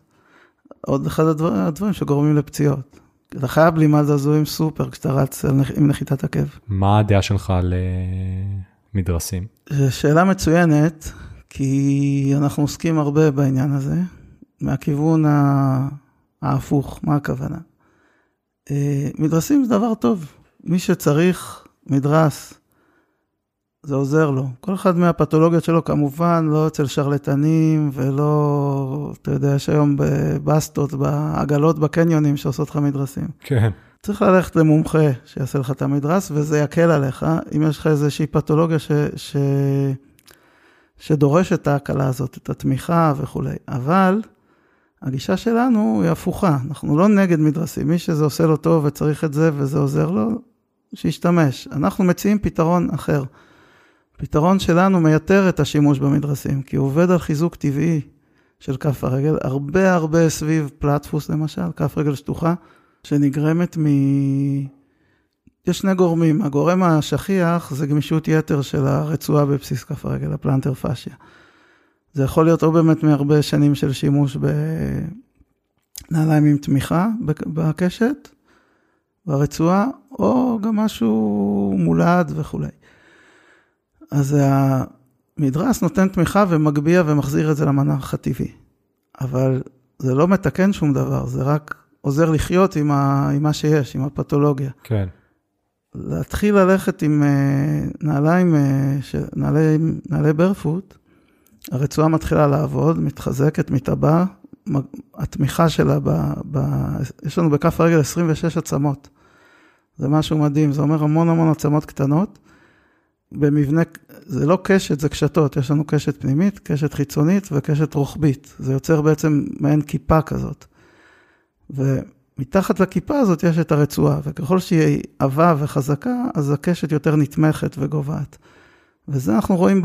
עוד אחד הדבר, הדברים שגורמים לפציעות. אתה חייב בלימת זעזועים סופר כשאתה רץ עם נחיתת עקב. מה הדעה שלך על מדרסים? שאלה מצוינת. כי אנחנו עוסקים הרבה בעניין הזה, מהכיוון ההפוך, מה הכוונה? אה, מדרסים זה דבר טוב, מי שצריך מדרס, זה עוזר לו. כל אחד מהפתולוגיות שלו, כמובן, לא אצל שרלטנים ולא, אתה יודע, יש היום בבסטות, בעגלות בקניונים שעושות לך מדרסים. כן. צריך ללכת למומחה שיעשה לך את המדרס, וזה יקל עליך, אם יש לך איזושהי פתולוגיה ש... ש... שדורש את ההקלה הזאת, את התמיכה וכולי. אבל הגישה שלנו היא הפוכה, אנחנו לא נגד מדרסים. מי שזה עושה לו טוב וצריך את זה וזה עוזר לו, שישתמש. אנחנו מציעים פתרון אחר. פתרון שלנו מייתר את השימוש במדרסים, כי הוא עובד על חיזוק טבעי של כף הרגל, הרבה הרבה סביב פלטפוס למשל, כף רגל שטוחה, שנגרמת מ... יש שני גורמים. הגורם השכיח זה גמישות יתר של הרצועה בבסיס כף הרגל, הפלנטר פאשיה. זה יכול להיות או באמת מהרבה שנים של שימוש בנעליים עם תמיכה בקשת, ברצועה, או גם משהו מולד וכולי. אז המדרס נותן תמיכה ומגביה ומחזיר את זה למנח הטבעי. אבל זה לא מתקן שום דבר, זה רק עוזר לחיות עם, ה, עם מה שיש, עם הפתולוגיה. כן. להתחיל ללכת עם אה, נעליים, אה, נעלי, נעלי ברפוט, הרצועה מתחילה לעבוד, מתחזקת, מתאבעה, התמיכה שלה, ב, ב, יש לנו בכף הרגל 26 עצמות. זה משהו מדהים, זה אומר המון המון עצמות קטנות. במבנה, זה לא קשת, זה קשתות, יש לנו קשת פנימית, קשת חיצונית וקשת רוחבית. זה יוצר בעצם מעין כיפה כזאת. ומתחת לכיפה הזאת יש את הרצועה, וככל שהיא עבה וחזקה, אז הקשת יותר נתמכת וגובעת. וזה אנחנו רואים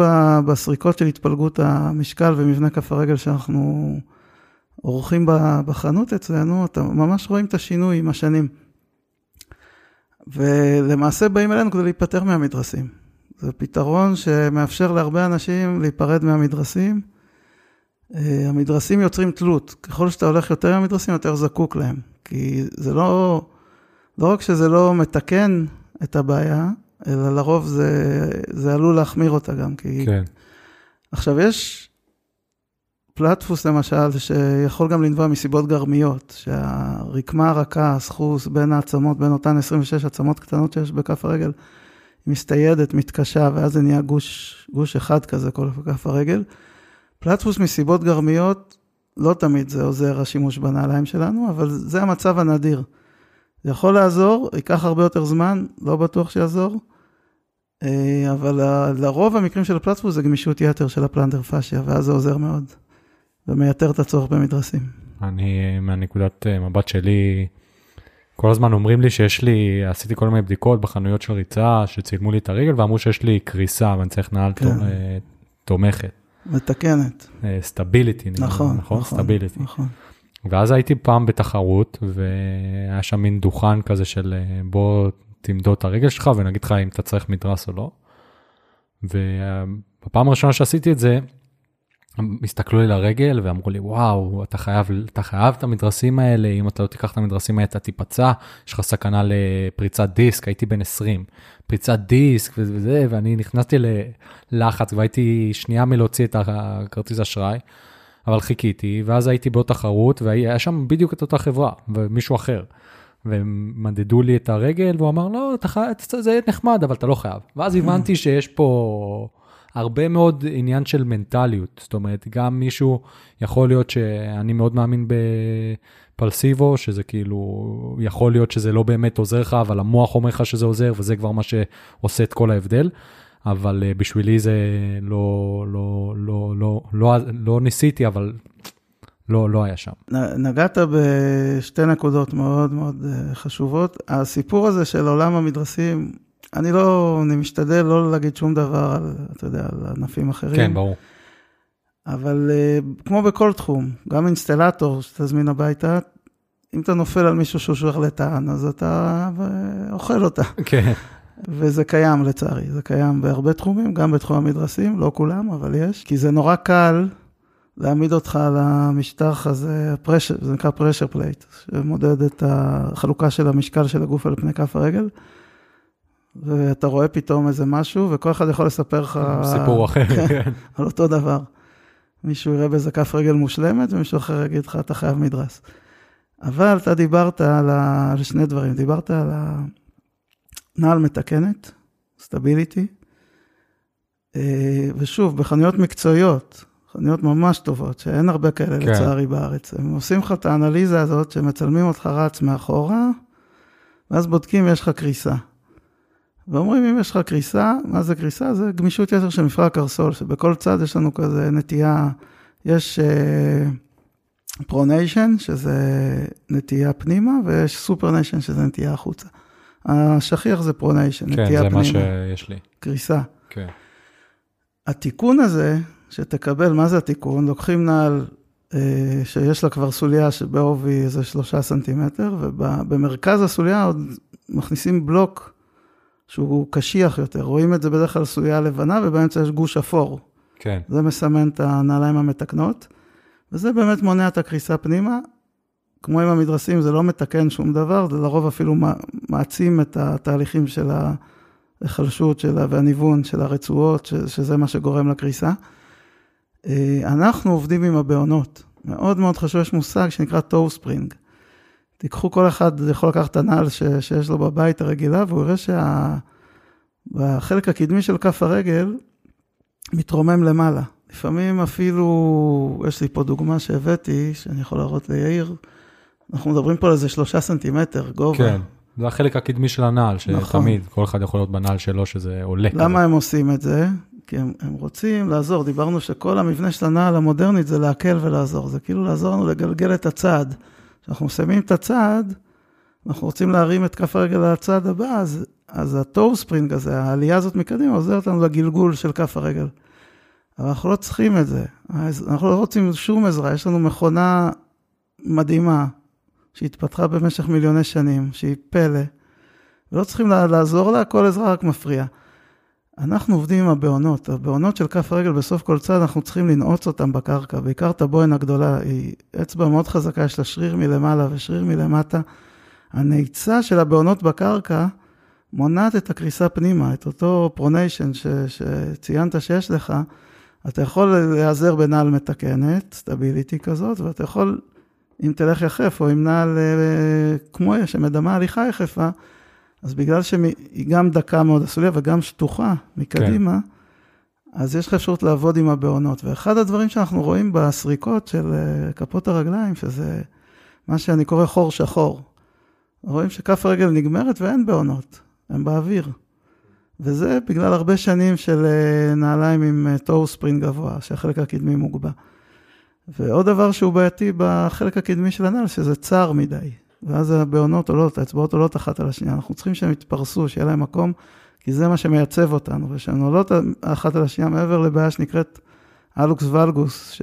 בסריקות של התפלגות המשקל ומבנה כף הרגל שאנחנו עורכים בחנות אצלנו, אתה ממש רואים את השינוי עם השנים. ולמעשה באים אלינו כדי להיפטר מהמדרסים. זה פתרון שמאפשר להרבה אנשים להיפרד מהמדרסים. אה, המדרסים יוצרים תלות, ככל שאתה הולך יותר עם המדרסים, יותר זקוק להם. כי זה לא, לא רק שזה לא מתקן את הבעיה, אלא לרוב זה, זה עלול להחמיר אותה גם. כי... כן. עכשיו, יש פלטפוס למשל, שיכול גם לנבוע מסיבות גרמיות, שהרקמה הרכה, הסחוס בין העצמות, בין אותן 26 עצמות קטנות שיש בכף הרגל, מסתיידת, מתקשה, ואז זה נהיה גוש, גוש אחד כזה, כל כף הרגל. פלטפוס מסיבות גרמיות, לא תמיד זה עוזר השימוש בנעליים שלנו, אבל זה המצב הנדיר. זה יכול לעזור, ייקח הרבה יותר זמן, לא בטוח שיעזור, אה, אבל לרוב המקרים של הפלטפוס זה גמישות יתר של ה plantar fascia, ואז זה עוזר מאוד, ומייתר את הצורך במדרסים. אני, מהנקודת אה, מבט שלי, כל הזמן אומרים לי שיש לי, עשיתי כל מיני בדיקות בחנויות של ריצה, שצילמו לי את הרגל ואמרו שיש לי קריסה ואני צריך נעל כן. אה, תומכת. מתקנת. stability. נכון, נכון. stability. נכון. ואז הייתי פעם בתחרות, והיה שם מין דוכן כזה של בוא תמדוד את הרגל שלך ונגיד לך אם אתה צריך מדרס או לא. ובפעם הראשונה שעשיתי את זה, הם הסתכלו לי לרגל ואמרו לי וואו אתה חייב אתה חייב את המדרסים האלה אם אתה לא תיקח את המדרסים האלה אתה תיפצע יש לך סכנה לפריצת דיסק הייתי בן 20 פריצת דיסק וזה ואני נכנסתי ללחץ והייתי שנייה מלהוציא את הכרטיס אשראי. אבל חיכיתי ואז הייתי באותה תחרות והיה שם בדיוק את אותה חברה ומישהו אחר. ומדדו לי את הרגל והוא אמר לא אתה חייב זה נחמד אבל אתה לא חייב ואז הבנתי שיש פה. הרבה מאוד עניין של מנטליות, זאת אומרת, גם מישהו, יכול להיות שאני מאוד מאמין בפלסיבו, שזה כאילו, יכול להיות שזה לא באמת עוזר לך, אבל המוח אומר לך שזה עוזר, וזה כבר מה שעושה את כל ההבדל. אבל uh, בשבילי זה לא, לא, לא, לא, לא, לא ניסיתי, אבל לא, לא היה שם. נגעת בשתי נקודות מאוד מאוד אה, חשובות. הסיפור הזה של עולם המדרסים, אני לא, אני משתדל לא להגיד שום דבר על, אתה יודע, על ענפים אחרים. כן, ברור. אבל uh, כמו בכל תחום, גם אינסטלטור שתזמין הביתה, אם אתה נופל על מישהו שהוא שרלטן, אז אתה אה, אוכל אותה. <laughs> כן. וזה קיים לצערי, זה קיים בהרבה תחומים, גם בתחום המדרסים, לא כולם, אבל יש. כי זה נורא קל להעמיד אותך על המשטח הזה, הפרשר, זה נקרא pressure plate, שמודד את החלוקה של המשקל של הגוף על פני כף הרגל. ואתה רואה פתאום איזה משהו, וכל אחד יכול לספר לך... <laughs> סיפור אחר, כן. כן. על אותו דבר. מישהו יראה בזה כף רגל מושלמת, ומישהו אחר יגיד לך, אתה חייב מדרס. אבל אתה דיברת על, ה... על שני דברים, דיברת על הנעל מתקנת, stability, אה, ושוב, בחנויות מקצועיות, חנויות ממש טובות, שאין הרבה כאלה כן. לצערי בארץ, הם עושים לך את האנליזה הזאת, שמצלמים אותך רץ מאחורה, ואז בודקים יש לך קריסה. ואומרים, אם יש לך קריסה, מה זה קריסה? זה גמישות יתר של מפרק הקרסול, שבכל צד יש לנו כזה נטייה, יש pronation, אה, שזה נטייה פנימה, ויש supination, שזה נטייה החוצה. השכיח זה pronation, כן, נטייה פנימה. כן, זה מה שיש לי. קריסה. כן. התיקון הזה, שתקבל, מה זה התיקון? לוקחים נעל אה, שיש לה כבר סוליה שבעובי איזה שלושה סנטימטר, ובמרכז הסוליה עוד מכניסים בלוק שהוא קשיח יותר. רואים את זה בדרך כלל סוליה לבנה, ובאמצע יש גוש אפור. כן. זה מסמן את הנעליים המתקנות, וזה באמת מונע את הקריסה פנימה. כמו עם המדרסים, זה לא מתקן שום דבר, זה לרוב אפילו מעצים את התהליכים של ההיחלשות שלה והניוון של הרצועות, שזה מה שגורם לקריסה. אה, אנחנו עובדים עם הבעונות. מאוד מאוד חשוב, יש מושג שנקרא טו ספרינג. תיקחו כל אחד, יכול לקחת את הנעל ש, שיש לו בבית הרגילה, והוא יראה שהחלק שה... הקדמי של כף הרגל מתרומם למעלה. לפעמים אפילו, יש לי פה דוגמה שהבאתי, שאני יכול להראות ליאיר, אנחנו מדברים פה על איזה שלושה סנטימטר גובה. כן, זה החלק הקדמי של הנעל, שתמיד, נכון. כל אחד יכול להיות בנעל שלו שזה עולה. למה כזה. הם עושים את זה? כי הם, הם רוצים לעזור. דיברנו שכל המבנה של הנעל המודרנית זה להקל ולעזור. זה כאילו לעזור לנו לגלגל את הצעד. כשאנחנו מסיימים את הצעד, אנחנו רוצים להרים את כף הרגל לצעד הבא, אז, אז הטור ספרינג הזה, העלייה הזאת מקדימה, עוזרת לנו לגלגול של כף הרגל. אבל אנחנו לא צריכים את זה. אנחנו לא רוצים שום עזרה. יש לנו מכונה מדהימה, שהתפתחה במשך מיליוני שנים, שהיא פלא, ולא צריכים לעזור לה, כל עזרה רק מפריעה. אנחנו עובדים עם הבהונות. הבהונות של כף הרגל בסוף כל צד, אנחנו צריכים לנעוץ אותן בקרקע, בעיקר את הבוהן הגדולה, היא אצבע מאוד חזקה, יש לה שריר מלמעלה ושריר מלמטה. הנעיצה של הבהונות בקרקע מונעת את הקריסה פנימה, את אותו pronation שציינת שיש לך. אתה יכול להיעזר בנעל מתקנת, סטביליטי כזאת, ואתה יכול, אם תלך יחף, או עם נעל אה, כמו שמדמה הליכה יחפה, אז בגלל שהיא גם דקה מאוד הסוליה וגם שטוחה מקדימה, כן. אז יש לך אפשרות לעבוד עם הבעונות. ואחד הדברים שאנחנו רואים בסריקות של אה, כפות הרגליים, שזה מה שאני קורא חור שחור. רואים שכף הרגל נגמרת ואין בעונות, הן באוויר. וזה בגלל הרבה שנים של אה, נעליים עם טור ספרינג גבוה, שהחלק הקדמי מוגבה. ועוד דבר שהוא בעייתי בחלק הקדמי של הנעל, שזה צר מדי. ואז הבעונות עולות, האצבעות עולות אחת על השנייה. אנחנו צריכים שהן יתפרסו, שיהיה להם מקום, כי זה מה שמייצב אותנו. ושהן עולות אחת על השנייה מעבר לבעיה שנקראת אלוקס ולגוס,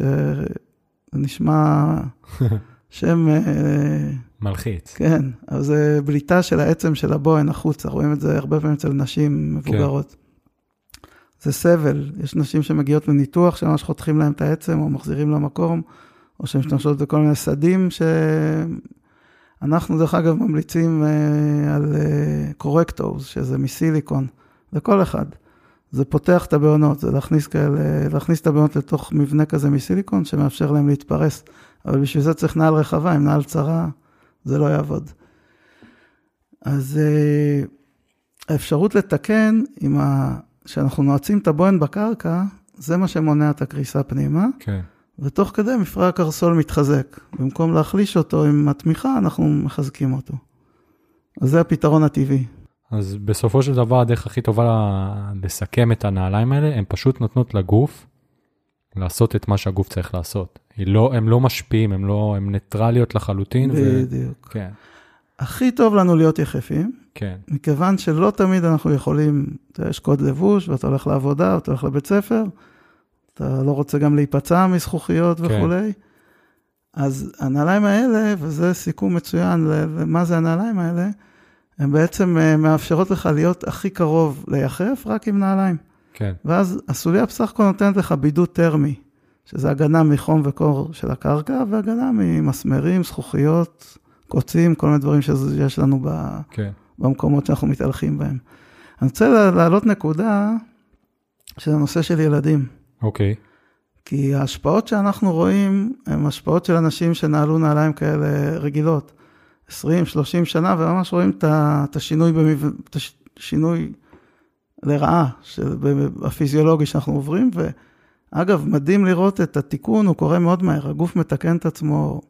שנשמע <laughs> שם... אה, מלחיץ. כן, אז זה בליטה של העצם של הבוהן החוצה, רואים את זה הרבה פעמים אצל נשים מבוגרות. כן. זה סבל, יש נשים שמגיעות לניתוח, שממש חותכים להם את העצם או מחזירים למקום, או שהן משתמשות בכל מיני סדים אנחנו דרך אגב ממליצים uh, על קורקטורס, uh, שזה מסיליקון, לכל אחד. זה פותח את הבעונות, זה להכניס, כאלה, להכניס את הבעונות לתוך מבנה כזה מסיליקון שמאפשר להם להתפרס. אבל בשביל זה צריך נעל רחבה, עם נעל צרה זה לא יעבוד. אז uh, האפשרות לתקן, עם ה... שאנחנו נועצים את הבוהן בקרקע, זה מה שמונע את הקריסה פנימה. כן. ותוך כדי מפרע הקרסול מתחזק. במקום להחליש אותו עם התמיכה, אנחנו מחזקים אותו. אז זה הפתרון הטבעי. אז בסופו של דבר הדרך הכי טובה לסכם את הנעליים האלה, הן פשוט נותנות לגוף לעשות את מה שהגוף צריך לעשות. לא, הם לא משפיעים, הם לא, הם ניטרליות לחלוטין. בדיוק. ו... כן. הכי טוב לנו להיות יחפים, כן. מכיוון שלא תמיד אנחנו יכולים, יש קוד לבוש ואתה הולך לעבודה, אתה הולך לבית ספר, אתה לא רוצה גם להיפצע מזכוכיות כן. וכולי. אז הנעליים האלה, וזה סיכום מצוין למה זה הנעליים האלה, הן בעצם אה, מאפשרות לך להיות הכי קרוב ליחף, רק עם נעליים. כן. ואז הסוליה בסך הכל נותנת לך בידוד טרמי, שזה הגנה מחום וקור של הקרקע, והגנה ממסמרים, זכוכיות, קוצים, כל מיני דברים שיש לנו ב... כן. במקומות שאנחנו מתהלכים בהם. אני רוצה להעלות נקודה, שזה נושא של ילדים. אוקיי. כי ההשפעות שאנחנו רואים הן השפעות של אנשים שנעלו נעליים כאלה רגילות. 20, 30 שנה, וממש רואים את השינוי, במב... את השינוי לרעה של... הפיזיולוגי שאנחנו עוברים. ואגב, מדהים לראות את התיקון, הוא קורה מאוד מהר. הגוף מתקן את עצמו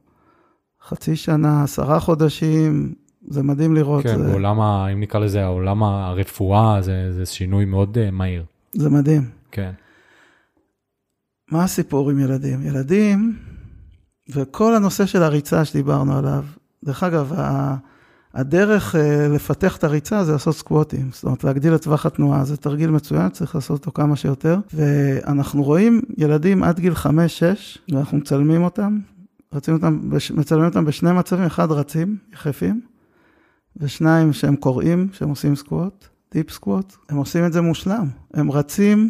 חצי שנה, עשרה חודשים, זה מדהים לראות. כן, זה... בעולם, ה... אם נקרא לזה, העולם הרפואה, זה, זה שינוי מאוד uh, מהיר. זה מדהים. כן. מה הסיפור עם ילדים? ילדים, וכל הנושא של הריצה שדיברנו עליו, דרך אגב, הדרך אה, לפתח את הריצה זה לעשות סקווטים, זאת אומרת להגדיל את טווח התנועה, זה תרגיל מצוין, צריך לעשות אותו כמה שיותר. ואנחנו רואים ילדים עד גיל 5-6, ואנחנו מצלמים אותם, אותם, מצלמים אותם בשני מצבים, אחד רצים, יחפים, ושניים שהם קוראים, שהם עושים סקווט, deep squat, הם עושים את זה מושלם. הם רצים,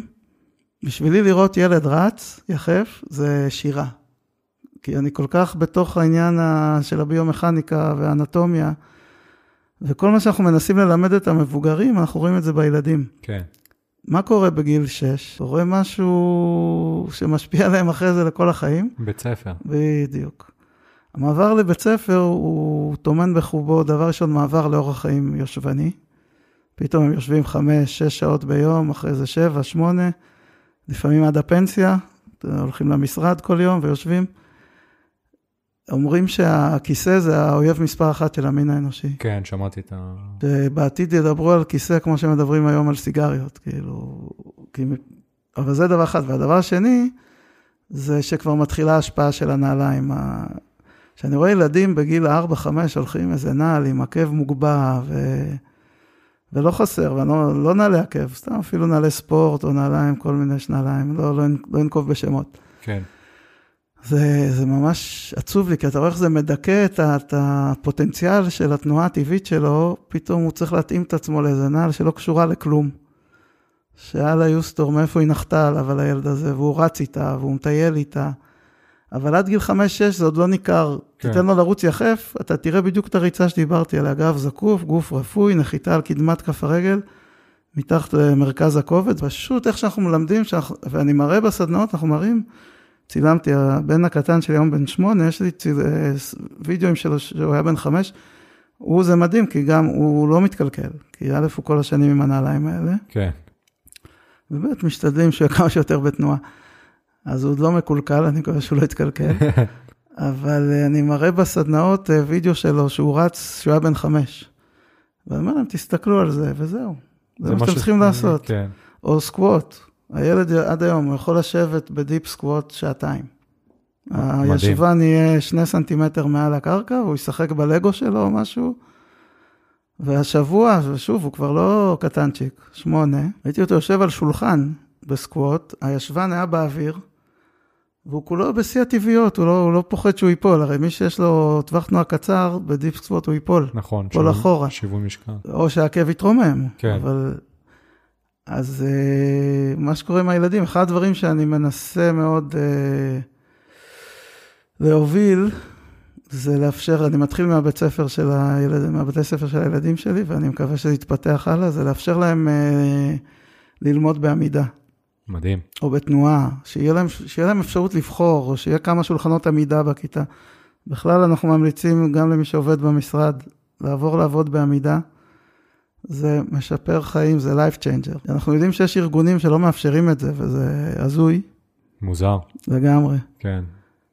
בשבילי לראות ילד רץ, יחף, זה שירה. כי אני כל כך בתוך העניין של הביומכניקה והאנטומיה, וכל מה שאנחנו מנסים ללמד את המבוגרים, אנחנו רואים את זה בילדים. כן. מה קורה בגיל 6? אתה רואה משהו שמשפיע עליהם אחרי זה לכל החיים? בית ספר. בדיוק. המעבר לבית ספר הוא טומן בחובו, דבר ראשון, מעבר לאורח חיים יושבני. פתאום הם יושבים חמש, שש שעות ביום, אחרי זה שבע, שמונה, לפעמים עד הפנסיה, הולכים למשרד כל יום ויושבים. אומרים שהכיסא זה האויב מספר אחת של המין האנושי. כן, שמעתי את ה... שבעתיד ידברו על כיסא כמו שמדברים היום על סיגריות, כאילו... כי... אבל זה דבר אחד. והדבר השני, זה שכבר מתחילה ההשפעה של הנעליים. כשאני רואה ילדים בגיל 4-5 הולכים איזה נעל עם עקב מוגבע, ו... ולא חסר, ולא לא נעלי עקב, סתם אפילו נעלי ספורט או נעליים, כל מיני שנעליים, לא, לא, לא אנקוב בשמות. כן. זה, זה ממש עצוב לי, כי אתה רואה איך זה מדכא את, את הפוטנציאל של התנועה הטבעית שלו, פתאום הוא צריך להתאים את עצמו לאיזה נעל שלא קשורה לכלום. שאללה יוסטור, מאיפה היא נחתה עליו, על הילד הזה, והוא רץ איתה, והוא מטייל איתה. אבל עד גיל 5-6 זה עוד לא ניכר. כן. תיתן לו לרוץ יחף, אתה תראה בדיוק את הריצה שדיברתי עליה. גב זקוף, גוף רפוי, נחיתה על קדמת כף הרגל, מתחת למרכז הכובד. פשוט איך שאנחנו מלמדים, שאנחנו, ואני מראה בסדנאות, אנחנו מראים, צילמתי, הבן הקטן שלי היום בן שמונה, יש לי ציל, אה, וידאוים שלו שהוא היה בן חמש. הוא זה מדהים, כי גם הוא לא מתקלקל. כי א', הוא כל השנים עם הנעליים האלה. כן. באמת משתדלים שהוא יהיה כמה שיותר בתנועה. אז הוא עוד לא מקולקל, אני מקווה שהוא לא יתקלקל. <laughs> אבל אה, אני מראה בסדנאות אה, וידאו שלו שהוא רץ, שהוא היה בן חמש. ואני אומר להם, תסתכלו על זה, וזהו. זה, זה מה שאתם צריכים לעשות. כן. או squat. הילד עד היום, הוא יכול לשבת ב deep squat שעתיים. הישבן יהיה שני סנטימטר מעל הקרקע, והוא ישחק בלגו שלו או משהו. והשבוע, ושוב, הוא כבר לא קטנצ'יק, שמונה, ראיתי אותו יושב על שולחן ב squat, הישבן היה באוויר, והוא כולו בשיא הטבעיות, הוא לא, הוא לא פוחד שהוא ייפול, הרי מי שיש לו טווח תנועה קצר, ב deep squat הוא ייפול. נכון, ייפול אחורה. שיווי משקל. או שהעקב יתרומם. כן. אבל... אז uh, מה שקורה עם הילדים, אחד הדברים שאני מנסה מאוד uh, להוביל, זה לאפשר, אני מתחיל מהבית ספר של הילדים, מהבתי ספר של הילדים שלי, ואני מקווה שזה יתפתח הלאה, זה לאפשר להם uh, ללמוד בעמידה. מדהים. או בתנועה, שיהיה להם, שיהיה להם אפשרות לבחור, או שיהיה כמה שולחנות עמידה בכיתה. בכלל, אנחנו ממליצים גם למי שעובד במשרד, לעבור לעבוד בעמידה. זה משפר חיים, זה life changer. אנחנו יודעים שיש ארגונים שלא מאפשרים את זה, וזה הזוי. מוזר. לגמרי. כן,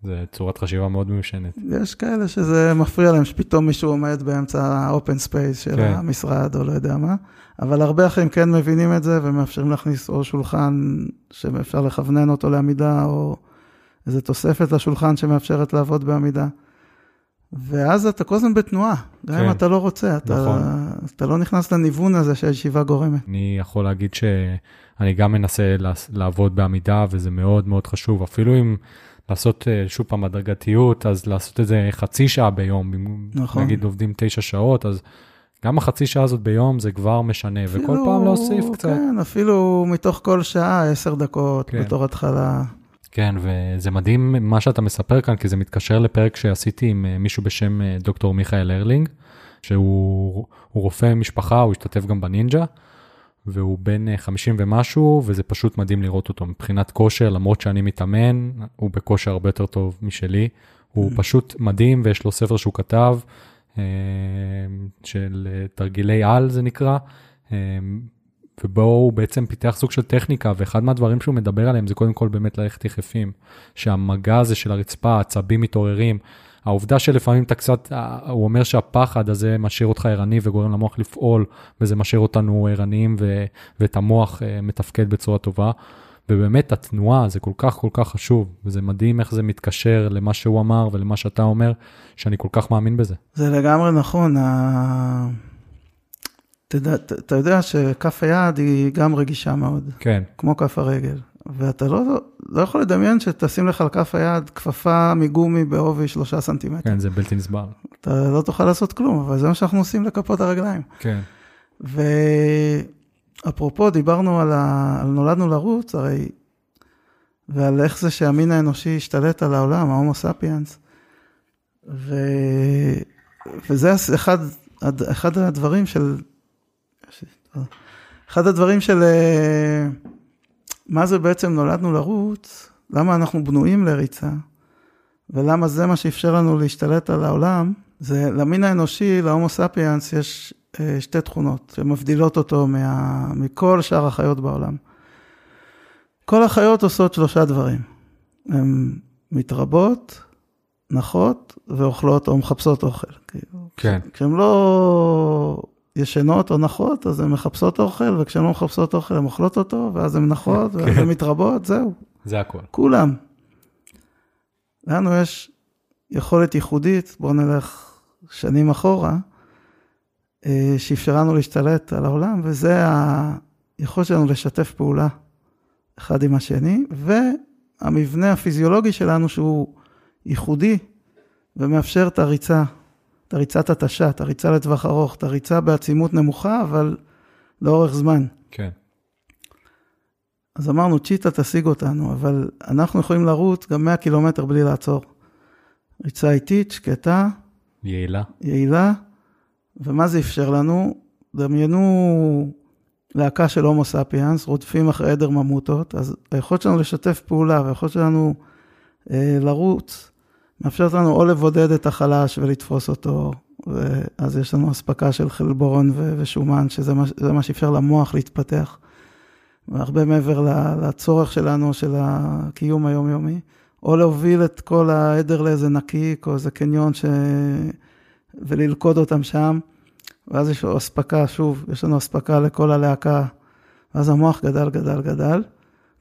זה צורת חשיבה מאוד מיושנת. יש כאלה שזה מפריע להם, שפתאום מישהו עומד באמצע ה-open space של כן. המשרד, או לא יודע מה. אבל הרבה אחרים כן מבינים את זה ומאפשרים להכניס או שולחן שאפשר לכוונן אותו לעמידה, או איזו תוספת לשולחן שמאפשרת לעבוד בעמידה. ואז אתה כל הזמן בתנועה, גם כן. אם אתה לא רוצה, אתה, נכון. אתה לא נכנס לניוון הזה שהישיבה גורמת. אני יכול להגיד שאני גם מנסה לעבוד בעמידה, וזה מאוד מאוד חשוב, אפילו אם לעשות אה, שוב פעם הדרגתיות, אז לעשות את זה חצי שעה ביום, נכון. נגיד עובדים תשע שעות, אז גם החצי שעה הזאת ביום זה כבר משנה, אפילו, וכל פעם להוסיף קצת. כן, אפילו מתוך כל שעה, עשר דקות כן. בתור התחלה. כן, וזה מדהים מה שאתה מספר כאן, כי זה מתקשר לפרק שעשיתי עם אה, מישהו בשם אה, דוקטור מיכאל הרלינג, שהוא רופא משפחה, הוא השתתף גם בנינג'ה, והוא בן 50 אה, ומשהו, וזה פשוט מדהים לראות אותו מבחינת כושר, למרות שאני מתאמן, הוא בכושר הרבה יותר טוב משלי. הוא mm. פשוט מדהים, ויש לו ספר שהוא כתב, של תרגילי על זה נקרא, ובו הוא בעצם פיתח סוג של טכניקה, ואחד מהדברים שהוא מדבר עליהם זה קודם כל באמת ללכת יחפים, שהמגע הזה של הרצפה, העצבים מתעוררים. העובדה שלפעמים אתה קצת, הוא אומר שהפחד הזה משאיר אותך ערני וגורם למוח לפעול, וזה משאיר אותנו ערניים ו, ואת המוח אה, מתפקד בצורה טובה. ובאמת התנועה זה כל כך כל כך חשוב, וזה מדהים איך זה מתקשר למה שהוא אמר ולמה שאתה אומר, שאני כל כך מאמין בזה. זה לגמרי נכון. אתה יודע שכף היד היא גם רגישה מאוד. כן. כמו כף הרגל. ואתה לא, לא יכול לדמיין שתשים לך על כף היד כפפה מגומי בעובי שלושה סנטימטר. כן, זה בלתי נסבל. אתה לא תוכל לעשות כלום, אבל זה מה שאנחנו עושים לכפות הרגליים. כן. אפרופו, דיברנו על, ה... על נולדנו לרוץ, הרי, ועל איך זה שהמין האנושי השתלט על העולם, ההומו ספיאנס. ו... וזה אחד, אחד הדברים של, אחד הדברים של אה, מה זה בעצם נולדנו לרוץ, למה אנחנו בנויים לריצה, ולמה זה מה שאפשר לנו להשתלט על העולם, זה למין האנושי, להומו ספיאנס, יש אה, שתי תכונות שמבדילות אותו מה, מכל שאר החיות בעולם. כל החיות עושות שלושה דברים. הן מתרבות, נחות ואוכלות או מחפשות אוכל. כאילו, כן. כשהן לא ישנות או נחות, אז הן מחפשות אוכל, וכשהן לא מחפשות אוכל, הן אוכלות אותו, ואז הן נחות, ואז כן. הן מתרבות, זהו. זה הכל. כולם. לנו יש יכולת ייחודית, בואו נלך שנים אחורה, אה, שאפשרה לנו להשתלט על העולם, וזה היכולת שלנו לשתף פעולה אחד עם השני, והמבנה הפיזיולוגי שלנו שהוא ייחודי ומאפשר את הריצה, את הריצת התשה, את הריצה לטווח ארוך, את הריצה בעצימות נמוכה, אבל לאורך זמן. כן. אז אמרנו, צ'יטה תשיג אותנו, אבל אנחנו יכולים לרוץ גם 100 קילומטר בלי לעצור. ריצה איטית, שקטה, יעילה. יעילה, ומה זה אפשר לנו? דמיינו להקה של הומו ספיאנס, רודפים אחרי עדר ממוטות, אז היכולת שלנו לשתף פעולה והיכולת שלנו אה, לרוץ, מאפשרת לנו או לבודד את החלש ולתפוס אותו, ואז יש לנו אספקה של חלבון ו- ושומן, שזה מה, מה שאפשר למוח להתפתח. והרבה מעבר לצורך שלנו, של הקיום היומיומי, או להוביל את כל העדר לאיזה נקיק, או איזה קניון, ש... וללכוד אותם שם, ואז יש לו אספקה, שוב, יש לנו אספקה לכל הלהקה, ואז המוח גדל, גדל, גדל.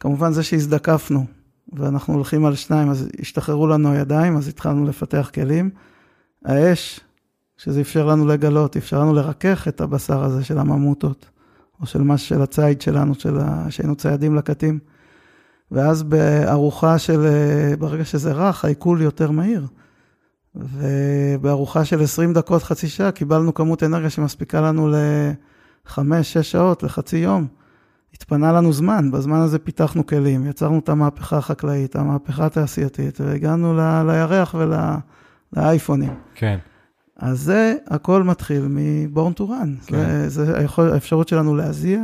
כמובן זה שהזדקפנו, ואנחנו הולכים על שניים, אז השתחררו לנו הידיים, אז התחלנו לפתח כלים. האש, שזה אפשר לנו לגלות, אפשר לנו לרכך את הבשר הזה של הממוטות, או של מה של הציד שלנו, של ה... שהיינו ציידים לקטים. ואז בארוחה של, ברגע שזה רך, העיכול יותר מהיר. ובארוחה של 20 דקות, חצי שעה, קיבלנו כמות אנרגיה שמספיקה לנו לחמש-שש שעות, לחצי יום. התפנה לנו זמן, בזמן הזה פיתחנו כלים, יצרנו את המהפכה החקלאית, המהפכה התעשייתית, והגענו ל- לירח ולאייפונים. כן. אז זה, הכל מתחיל מ-born to run. כן. זה, זה היכול, האפשרות שלנו להזיע,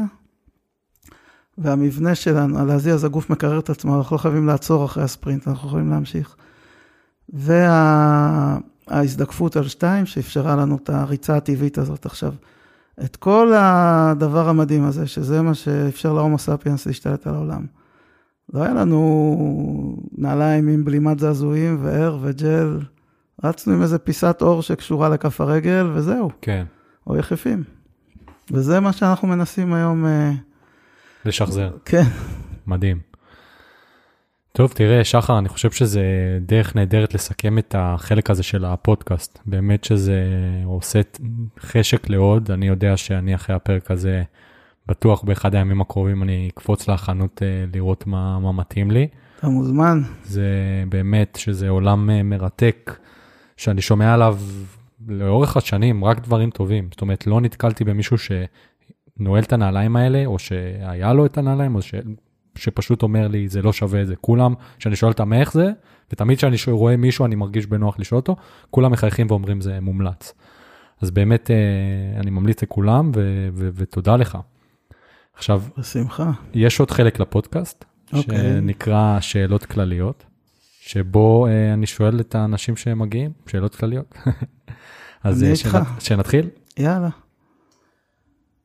והמבנה שלנו, להזיע אז הגוף מקרר את עצמו, אנחנו לא חייבים לעצור אחרי הספרינט, אנחנו יכולים להמשיך. וההזדקפות על שתיים, שאפשרה לנו את הריצה הטבעית הזאת עכשיו. את כל הדבר המדהים הזה, שזה מה שאפשר להומו ספיאנס להשתלט על העולם. לא היה לנו נעליים עם בלימת זעזועים וער וג'ל, רצנו עם איזה פיסת אור שקשורה לכף הרגל, וזהו, כן. או יחפים. וזה מה שאנחנו מנסים היום, אה, לשחזר. כן, מדהים. טוב, תראה, שחר, אני חושב שזה דרך נהדרת לסכם את החלק הזה של הפודקאסט. באמת שזה עושה חשק לעוד. אני יודע שאני אחרי הפרק הזה, בטוח באחד הימים הקרובים אני אקפוץ לחנות אה, לראות מה, מה מתאים לי. אתה מוזמן. זה באמת שזה עולם אה, מרתק, שאני שומע עליו לאורך השנים רק דברים טובים. זאת אומרת, לא נתקלתי במישהו שנועל את הנעליים האלה, או שהיה לו את הנעליים, או ש... שפשוט אומר לי, זה לא שווה את זה. כולם, כשאני שואל אותם איך זה, ותמיד כשאני רואה מישהו, אני מרגיש בנוח לשאול אותו, כולם מחייכים ואומרים זה מומלץ. אז באמת, אה, אני ממליץ לכולם, ו- ו- ותודה לך. עכשיו, בשמחה. יש עוד חלק לפודקאסט, אוקיי. שנקרא שאלות כלליות, שבו אה, אני שואל את האנשים שמגיעים, שאלות כלליות. <laughs> אז אה. שנת- שנתחיל? יאללה.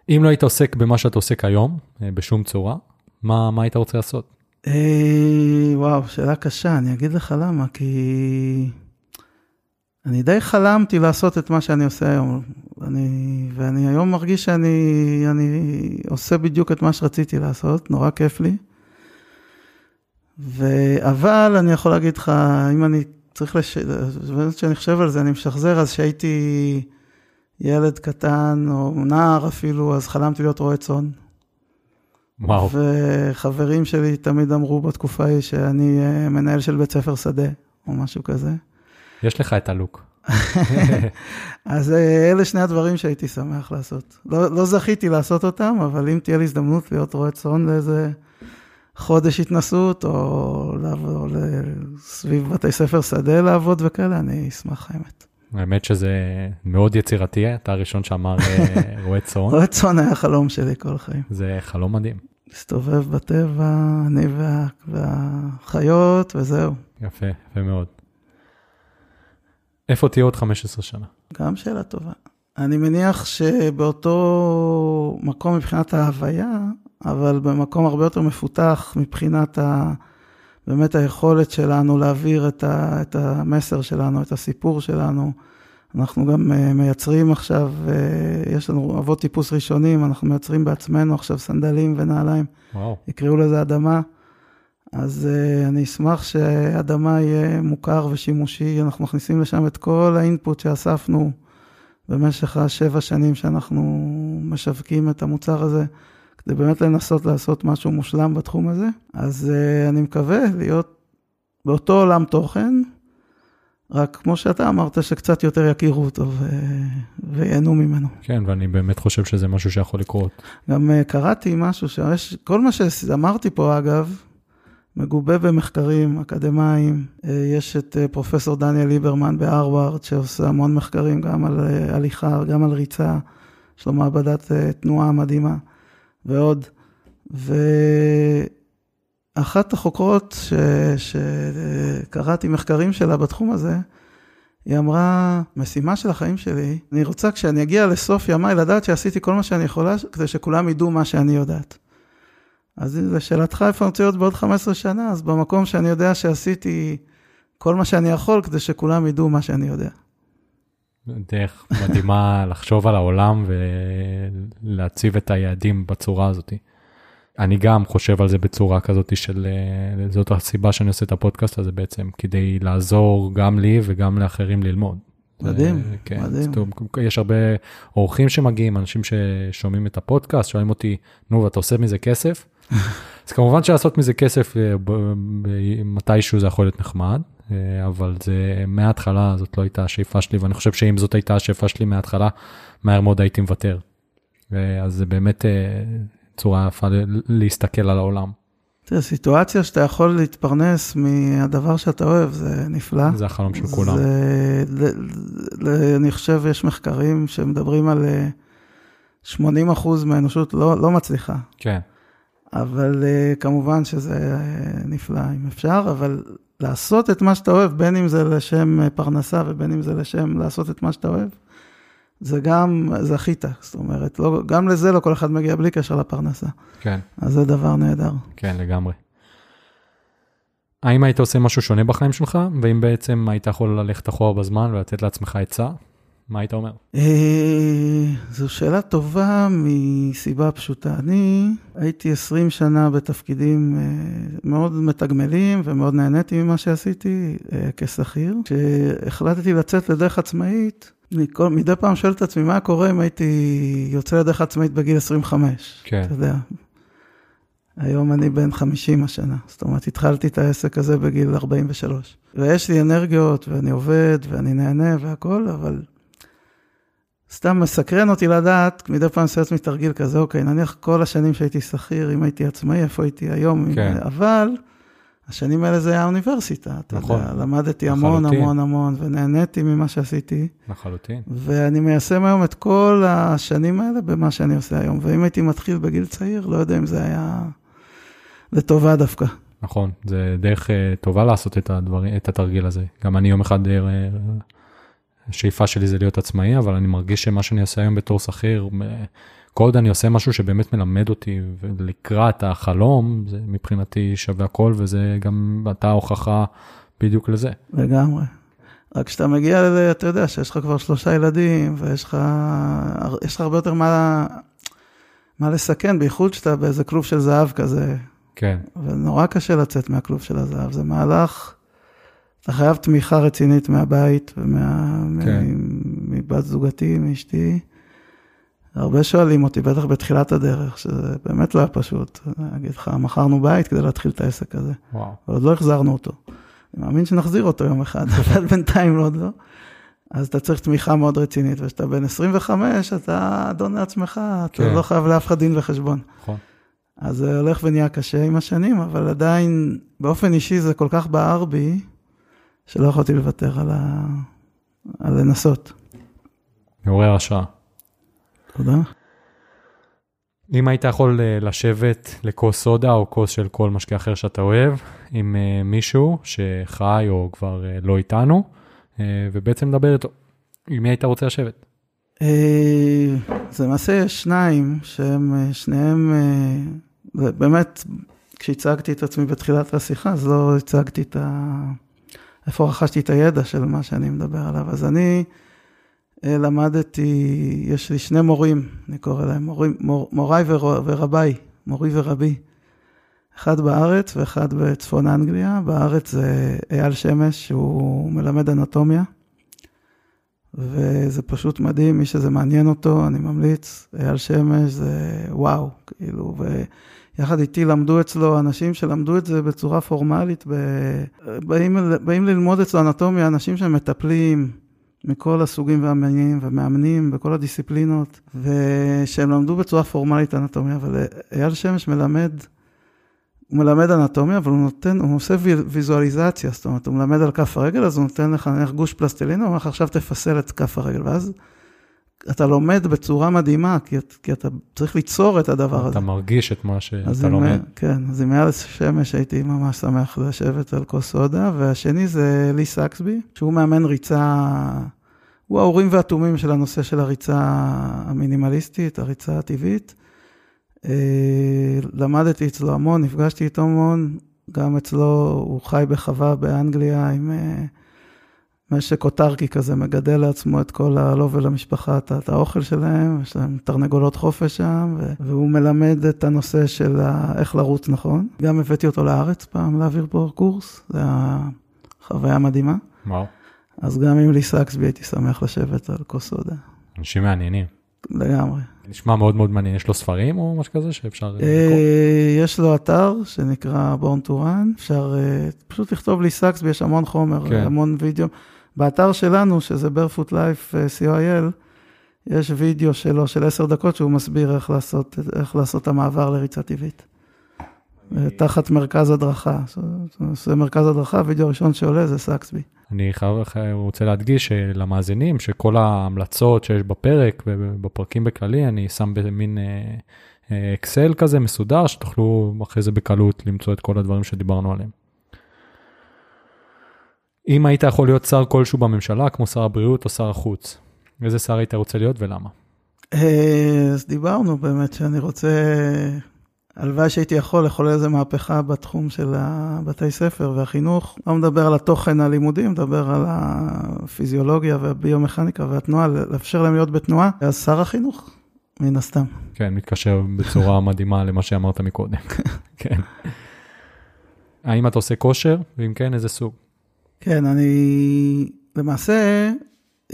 אם לא היית עוסק במה שאתה עוסק היום, בשום צורה, מה, מה היית רוצה לעשות? אה, וואו, שאלה קשה, אני אגיד לך למה, כי אני די חלמתי לעשות את מה שאני עושה היום, אני, ואני היום מרגיש שאני אני עושה בדיוק את מה שרציתי לעשות, נורא כיף לי. ו... אבל אני יכול להגיד לך, אם אני צריך, לש... כשאני חושב על זה, אני משחזר, אז כשהייתי ילד קטן, או נער אפילו, אז חלמתי להיות רועה צאן. וואו, וחברים שלי תמיד אמרו בתקופה ההיא שאני אה, מנהל של בית ספר שדה, או משהו כזה. יש לך את הלוק. <laughs> אז אה, אלה שני הדברים שהייתי שמח לעשות. לא, לא זכיתי לעשות אותם, אבל אם תהיה לי הזדמנות להיות רועה צאן לאיזה חודש התנסות, או לעבור סביב בתי ספר שדה לעבוד וכאלה, אני אשמח, האמת. האמת שזה מאוד יצירתי, אתה הראשון שאמר אה, <laughs> רועה צאן. רועה צאן היה חלום שלי כל החיים. זה חלום מדהים. להסתובב בטבע, אני וה, והחיות, וזהו. יפה, יפה מאוד. איפה תהיה עוד 15 שנה? גם שאלה טובה. אני מניח שבאותו מקום מבחינת ההוויה, אבל במקום הרבה יותר מפותח מבחינת ה... באמת היכולת שלנו להעביר את, ה, את המסר שלנו, את הסיפור שלנו. אנחנו גם uh, מייצרים עכשיו, uh, יש לנו אבות טיפוס ראשונים, אנחנו מייצרים בעצמנו עכשיו סנדלים ונעליים. וואו. יקראו לזה אדמה. אז uh, אני אשמח שאדמה יהיה מוכר ושימושי, אנחנו מכניסים לשם את כל האינפוט שאספנו במשך השבע שנים שאנחנו משווקים את המוצר הזה. זה באמת לנסות לעשות משהו מושלם בתחום הזה. אז uh, אני מקווה להיות באותו עולם תוכן, רק כמו שאתה אמרת, שקצת יותר יכירו אותו ו... וייהנו ממנו. כן, ואני באמת חושב שזה משהו שיכול לקרות. גם uh, קראתי משהו, שיש, כל מה שאמרתי פה, אגב, מגובה במחקרים אקדמיים. Uh, יש את פרופסור דניאל ליברמן בהרווארד, שעושה המון מחקרים גם על הליכה, גם על ריצה. יש לו מעבדת תנועה מדהימה. ועוד. ואחת החוקרות ש... שקראתי מחקרים שלה בתחום הזה, היא אמרה, משימה של החיים שלי, אני רוצה כשאני אגיע לסוף ימיי לדעת שעשיתי כל מה שאני יכולה כדי שכולם ידעו מה שאני יודעת. אז לשאלתך איפה אני רוצה להיות בעוד 15 שנה, אז במקום שאני יודע שעשיתי כל מה שאני יכול כדי שכולם ידעו מה שאני יודע. דרך מדהימה <laughs> לחשוב על העולם ולהציב את היעדים בצורה הזאת. אני גם חושב על זה בצורה כזאת של, אה, זאת הסיבה שאני עושה את הפודקאסט הזה בעצם, כדי לעזור גם לי וגם לאחרים ללמוד. מדהים, כן, מדהים. טוב, יש הרבה אורחים שמגיעים, אנשים ששומעים את הפודקאסט, שואלים אותי, נו, ואתה עושה מזה כסף? <laughs> אז כמובן שלעשות מזה כסף אה, מתישהו זה יכול להיות נחמד, אה, אבל זה מההתחלה זאת לא הייתה השאיפה שלי, ואני חושב שאם זאת הייתה השאיפה שלי מההתחלה, מהר מאוד הייתי מוותר. אה, אז זה באמת צורה יפה להסתכל על העולם. תראה, סיטואציה שאתה יכול להתפרנס מהדבר שאתה אוהב, זה נפלא. זה החלום של כולם. זה, אני חושב, יש מחקרים שמדברים על 80 אחוז מהאנושות לא, לא מצליחה. כן. אבל כמובן שזה נפלא אם אפשר, אבל לעשות את מה שאתה אוהב, בין אם זה לשם אה, פרנסה ובין אם זה לשם לעשות את מה שאתה אוהב, זה גם, זכית, זאת אומרת, לא, גם לזה לא כל אחד מגיע בלי קשר לפרנסה. כן. אז זה דבר נהדר. כן, לגמרי. האם היית עושה משהו שונה בחיים שלך, ואם בעצם היית יכול ללכת אחורה בזמן ולתת לעצמך עצה, מה היית אומר? אה, זו שאלה טובה מסיבה פשוטה. אני הייתי 20 שנה בתפקידים אה, מאוד מתגמלים ומאוד נהניתי ממה שעשיתי אה, כשכיר. כשהחלטתי לצאת לדרך עצמאית, אני כל, מדי פעם שואל את עצמי, מה קורה אם הייתי יוצא לדרך עצמאית בגיל 25? כן. אתה יודע. היום אני בן 50 השנה, זאת אומרת, התחלתי את העסק הזה בגיל 43. ויש לי אנרגיות, ואני עובד, ואני נהנה והכול, אבל סתם מסקרן אותי לדעת, מדי פעם עושה לעצמי תרגיל כזה, אוקיי, נניח כל השנים שהייתי שכיר, אם הייתי עצמאי, איפה הייתי היום? כן. אבל השנים האלה זה היה אוניברסיטה, אתה נכון. יודע, למדתי המון לחלוטין. המון המון, ונהניתי ממה שעשיתי. לחלוטין. ואני מיישם היום את כל השנים האלה במה שאני עושה היום, ואם הייתי מתחיל בגיל צעיר, לא יודע אם זה היה לטובה דווקא. נכון, זה דרך uh, טובה לעשות את, הדבר, את התרגיל הזה. גם אני יום אחד... Uh, השאיפה שלי זה להיות עצמאי, אבל אני מרגיש שמה שאני עושה היום בתור שכיר, כל עוד אני עושה משהו שבאמת מלמד אותי לקראת החלום, זה מבחינתי שווה הכל, וזה גם אתה ההוכחה בדיוק לזה. לגמרי. רק כשאתה מגיע לזה, אתה יודע שיש לך כבר שלושה ילדים, ויש לך, לך הרבה יותר מה, מה לסכן, בייחוד שאתה באיזה כלוב של זהב כזה. כן. ונורא קשה לצאת מהכלוב של הזהב, זה מהלך אתה חייב תמיכה רצינית מהבית ומבת כן. זוגתי, מאשתי. הרבה שואלים אותי, בטח בתחילת הדרך, שזה באמת לא היה פשוט. אני אגיד לך, מכרנו בית כדי להתחיל את העסק הזה. וואו. אבל עוד לא החזרנו אותו. אני מאמין שנחזיר אותו יום אחד, <laughs> אבל בינתיים עוד לא. אז אתה צריך תמיכה מאוד רצינית, וכשאתה בן 25, אתה אדון לעצמך, אתה כן. לא חייב לאף אחד דין וחשבון. נכון. אז זה הולך ונהיה קשה עם השנים, אבל עדיין, באופן אישי זה כל כך בער בי, שלא יכולתי לוותר על, ה... על לנסות. מעורר השראה. תודה. אם היית יכול אה, לשבת לכוס סודה או כוס של כל משקה אחר שאתה אוהב, עם אה, מישהו שחי או כבר אה, לא איתנו, ובעצם לדבר איתו, עם מי היית רוצה לשבת? זה למעשה שניים שהם שניהם, באמת, כשהצגתי את עצמי בתחילת השיחה, אז לא הצגתי את ה... איפה רכשתי את הידע של מה שאני מדבר עליו. אז אני אה, למדתי, יש לי שני מורים, אני קורא להם מורים, מור, מוריי ור, ורביי, מורי ורבי. אחד בארץ ואחד בצפון אנגליה. בארץ זה אייל שמש, שהוא מלמד אנטומיה. וזה פשוט מדהים, מי שזה מעניין אותו, אני ממליץ, אייל שמש זה וואו, כאילו, ויחד איתי למדו אצלו אנשים שלמדו את זה בצורה פורמלית, ב... באים, באים ללמוד אצלו אנטומיה, אנשים שמטפלים מכל הסוגים והמינים ומאמנים בכל הדיסציפלינות, ושהם למדו בצורה פורמלית אנטומיה, אבל אייל שמש מלמד, הוא מלמד אנטומיה, אבל הוא נותן, הוא עושה ויזואליזציה, זאת אומרת, הוא מלמד על כף הרגל, אז הוא נותן לך נניח גוש פלסטלינה, הוא אומר לך, עכשיו תפסל את כף הרגל, ואז אתה לומד בצורה מדהימה, כי, כי אתה צריך ליצור את הדבר הזה. אתה מרגיש את מה שאתה עם- לומד. כן, אז עם אייל שמש הייתי ממש שמח לשבת על כוס סודה, והשני זה לי סקסבי, שהוא מאמן ריצה, הוא האורים והתומים של הנושא של הריצה המינימליסטית, הריצה הטבעית. אה, למדתי אצלו המון, נפגשתי איתו המון, גם אצלו, הוא חי בחווה באנגליה עם אה, משק אוטרקי כזה, מגדל לעצמו את כל ה... לו ולמשפחה את, את האוכל שלהם, יש להם תרנגולות חופש שם, ו, והוא מלמד את הנושא של ה, איך לרוץ נכון. גם הבאתי אותו לארץ פעם להעביר פה קורס, זה היה חוויה מדהימה. וואו, אז גם עם לי סקסבי הייתי שמח לשבת על כוס סודה, אנשים מעניינים. לגמרי. נשמע מאוד מאוד מעניין. יש לו ספרים או משהו כזה שאפשר אה, לקרוא? אה, יש לו אתר שנקרא to Run, אפשר אה, פשוט לכתוב לי סקסבי, יש המון חומר, כן. המון וידאו. באתר שלנו, שזה barefoot life אה, co.il, יש וידאו שלו של עשר דקות שהוא מסביר איך לעשות, איך לעשות את המעבר לריצה טבעית. אה, תחת מרכז הדרכה. זה מרכז הדרכה, הוידאו הראשון שעולה זה סקסבי. אני חייב, חי- רוצה להדגיש אה, למאזינים שכל ההמלצות שיש בפרק ובפרקים בכללי, אני שם במין אה, אה, אקסל כזה מסודר, שתוכלו אחרי זה בקלות למצוא את כל הדברים שדיברנו עליהם. אם היית יכול להיות שר כלשהו בממשלה, כמו שר הבריאות או שר החוץ, איזה שר היית רוצה להיות ולמה? אה, אז דיברנו באמת שאני רוצה, הלוואי שהייתי יכול לחולל איזה מהפכה בתחום של הבתי ספר והחינוך. לא מדבר על התוכן הלימודי, מדבר על הפיזיולוגיה והביומכניקה והתנועה, לאפשר להם להיות בתנועה. אז שר החינוך, מן הסתם. כן, מתקשר בצורה <laughs> מדהימה למה שאמרת מקודם. כן. האם אתה עושה כושר, ואם כן, איזה סוג? כן, אני למעשה